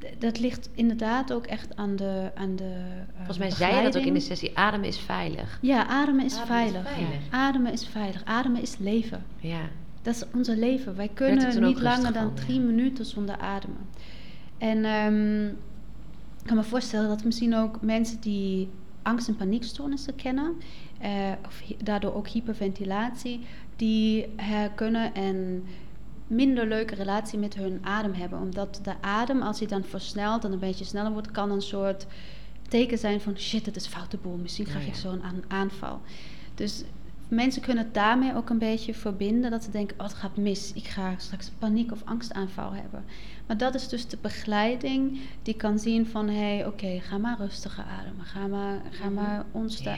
Nee. d- Dat ligt inderdaad ook echt aan de. Aan de eh, Volgens mij zei je dat ook in de sessie, ademen is veilig. Ja, ademen is, Ademen is veilig. veilig. Ademen is veilig. Ademen is leven. Ja, Dat is onze leven. Wij kunnen niet langer dan van, drie ja. minuten zonder ademen. En ehm, ik kan me voorstellen dat misschien ook mensen die angst- en paniekstoornissen kennen, of hi- daardoor ook hyperventilatie, die eh, kunnen een minder leuke relatie met hun adem hebben. Omdat de adem, als hij dan versnelt en een beetje sneller wordt, kan een soort teken zijn van shit, het is foute boel. Misschien krijg Ja, ik zo'n aan- aanval. Dus mensen kunnen het daarmee ook een beetje verbinden. Dat ze denken, oh het gaat mis. Ik ga straks paniek of angstaanval hebben. Maar dat is dus de begeleiding die kan zien van... hé, hey, oké, ga maar rustiger ademen. Ga maar, ga, maar onsta- Ja.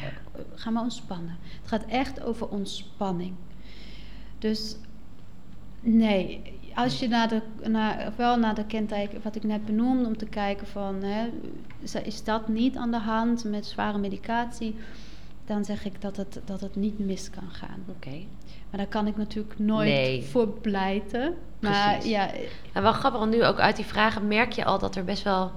ga maar ontspannen. Het gaat echt over ontspanning. Dus nee, als je naar de, naar, wel naar de kenteken wat ik net benoemde... om te kijken van, hè, is dat niet aan de hand met zware medicatie... dan zeg ik dat het, dat het niet mis kan gaan. oké. Maar daar kan ik natuurlijk nooit Nee. voor pleiten. Maar Precies. ja, En wel grappig, want nu ook uit die vragen merk je al dat er best wel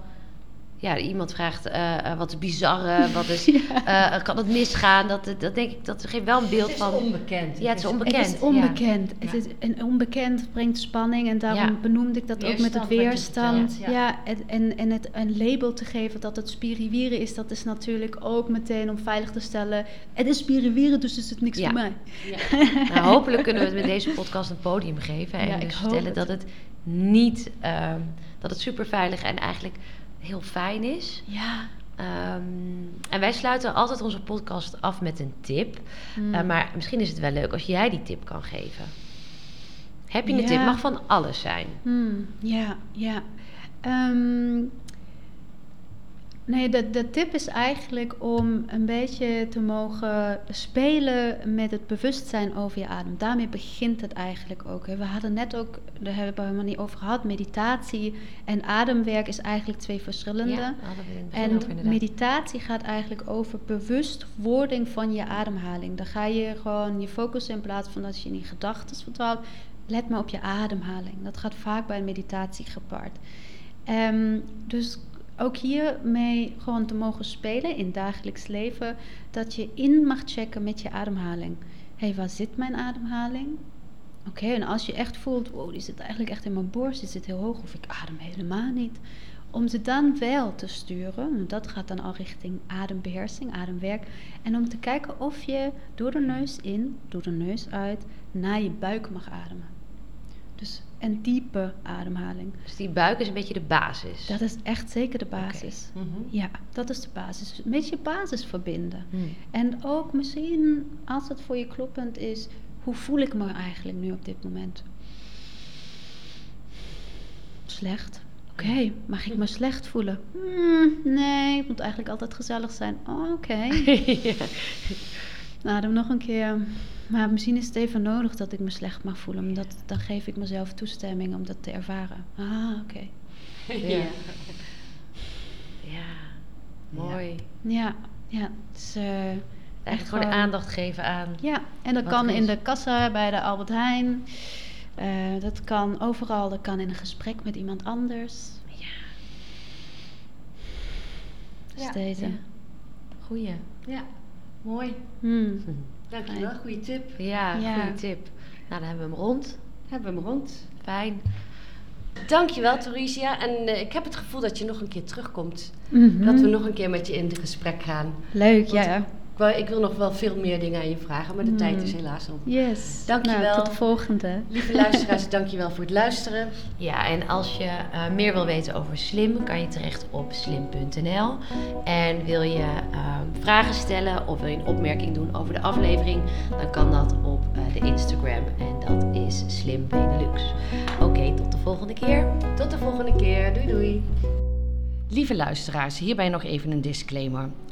ja, iemand vraagt eh, eh, wat is bizarre, wat is, [LAUGHS] eh, kan het misgaan? Dat, dat denk ik, dat geeft wel een beeld Het is van. onbekend. Ja, het is onbekend. Het is onbekend. Ja. Het is, en onbekend brengt spanning en daarom Ja. benoemde ik dat ook met het Weerstand, Ja, en, en, en het een label te geven dat het spiriwieren is, dat is natuurlijk ook meteen om veilig te stellen. Het is spiriwieren, dus is het niks voor mij. [LAUGHS] Nou, hopelijk kunnen we het met deze podcast een podium geven. En dus vertellen het. dat het niet, ehm, dat het super veilig en eigenlijk heel fijn is. Ja. Ehm, en wij sluiten altijd onze podcast af met een tip. Hmm. Eh, maar misschien is het wel leuk als jij die tip kan geven. Heb je een Ja. tip? Mag van alles zijn. Hmm, ja, ja. Ehm, nee, de, de tip is eigenlijk om een beetje te mogen spelen met het bewustzijn over je adem. Daarmee begint het eigenlijk ook. Hè. We hadden net ook, daar hebben we het helemaal niet over gehad, meditatie en ademwerk is eigenlijk twee verschillende. Ja, over En meditatie gaat eigenlijk over bewustwording van je ademhaling. Dan ga je gewoon je focussen in plaats van dat je in je gedachten verdwaalt. Let maar op je ademhaling. Dat gaat vaak bij een meditatie gepaard. Ehm, dus ook hiermee gewoon te mogen spelen in dagelijks leven. Dat je in mag checken met je ademhaling. Hé, hey, waar zit mijn ademhaling? Oké, en als je echt voelt, wow, die zit eigenlijk echt in mijn borst, die zit heel hoog of ik adem helemaal niet. Om ze dan wel te sturen, dat gaat dan al richting adembeheersing, ademwerk. En om te kijken of je door de neus in, door de neus uit, naar je buik mag ademen. Dus een diepe ademhaling. Dus die buik is een beetje de basis. Dat is echt zeker de basis. Mhm. Ja, dat is de basis. Met je basis verbinden. Hmm. En ook misschien, als het voor je kloppend is, hoe voel ik me eigenlijk nu op dit moment? Slecht. Oké, mag ik me slecht voelen? Hmm, nee, het moet eigenlijk altijd gezellig zijn. Oh, Oké. [LAUGHS] ja. Nou, dan nog een keer. Maar misschien is het even nodig dat ik me slecht mag voelen. Omdat dan geef ik mezelf toestemming om dat te ervaren. Ah, oké. Ja. ja, mooi. Ja, ja. Het is, eh, Eigenlijk gewoon gewoon- aandacht geven aan. Ja, en dat kan in de kassa bij de Albert Heijn. Eh, dat kan overal. Dat kan in een gesprek met iemand anders. Ja. Dus Ja, deze. ja. Goeie. Ja, mooi. Hmm. [LAUGHS] Dankjewel, goede tip. Ja, Ja. goede tip. Nou, dan hebben we hem rond. Hebben we hem rond. Fijn. Dankjewel, Torisia. En eh, ik heb het gevoel dat je nog een keer terugkomt. Mhm. Dat we nog een keer met je in het gesprek gaan. Leuk, Want- ja. Ik wil, ik wil nog wel veel meer dingen aan je vragen, maar de Mm. tijd is helaas op. Yes. Dankjewel. Nou, tot de volgende. Lieve luisteraars, [LAUGHS] dankjewel voor het luisteren. Ja, en als je eh, meer wil weten over Slim, kan je terecht op slim.nl. En wil je ehm, vragen stellen of wil je een opmerking doen over de aflevering, dan kan dat op eh, de Instagram. En dat is Slim Benelux. Oké, tot de volgende keer. Tot de volgende keer. Doei doei. Lieve luisteraars, hierbij nog even een disclaimer.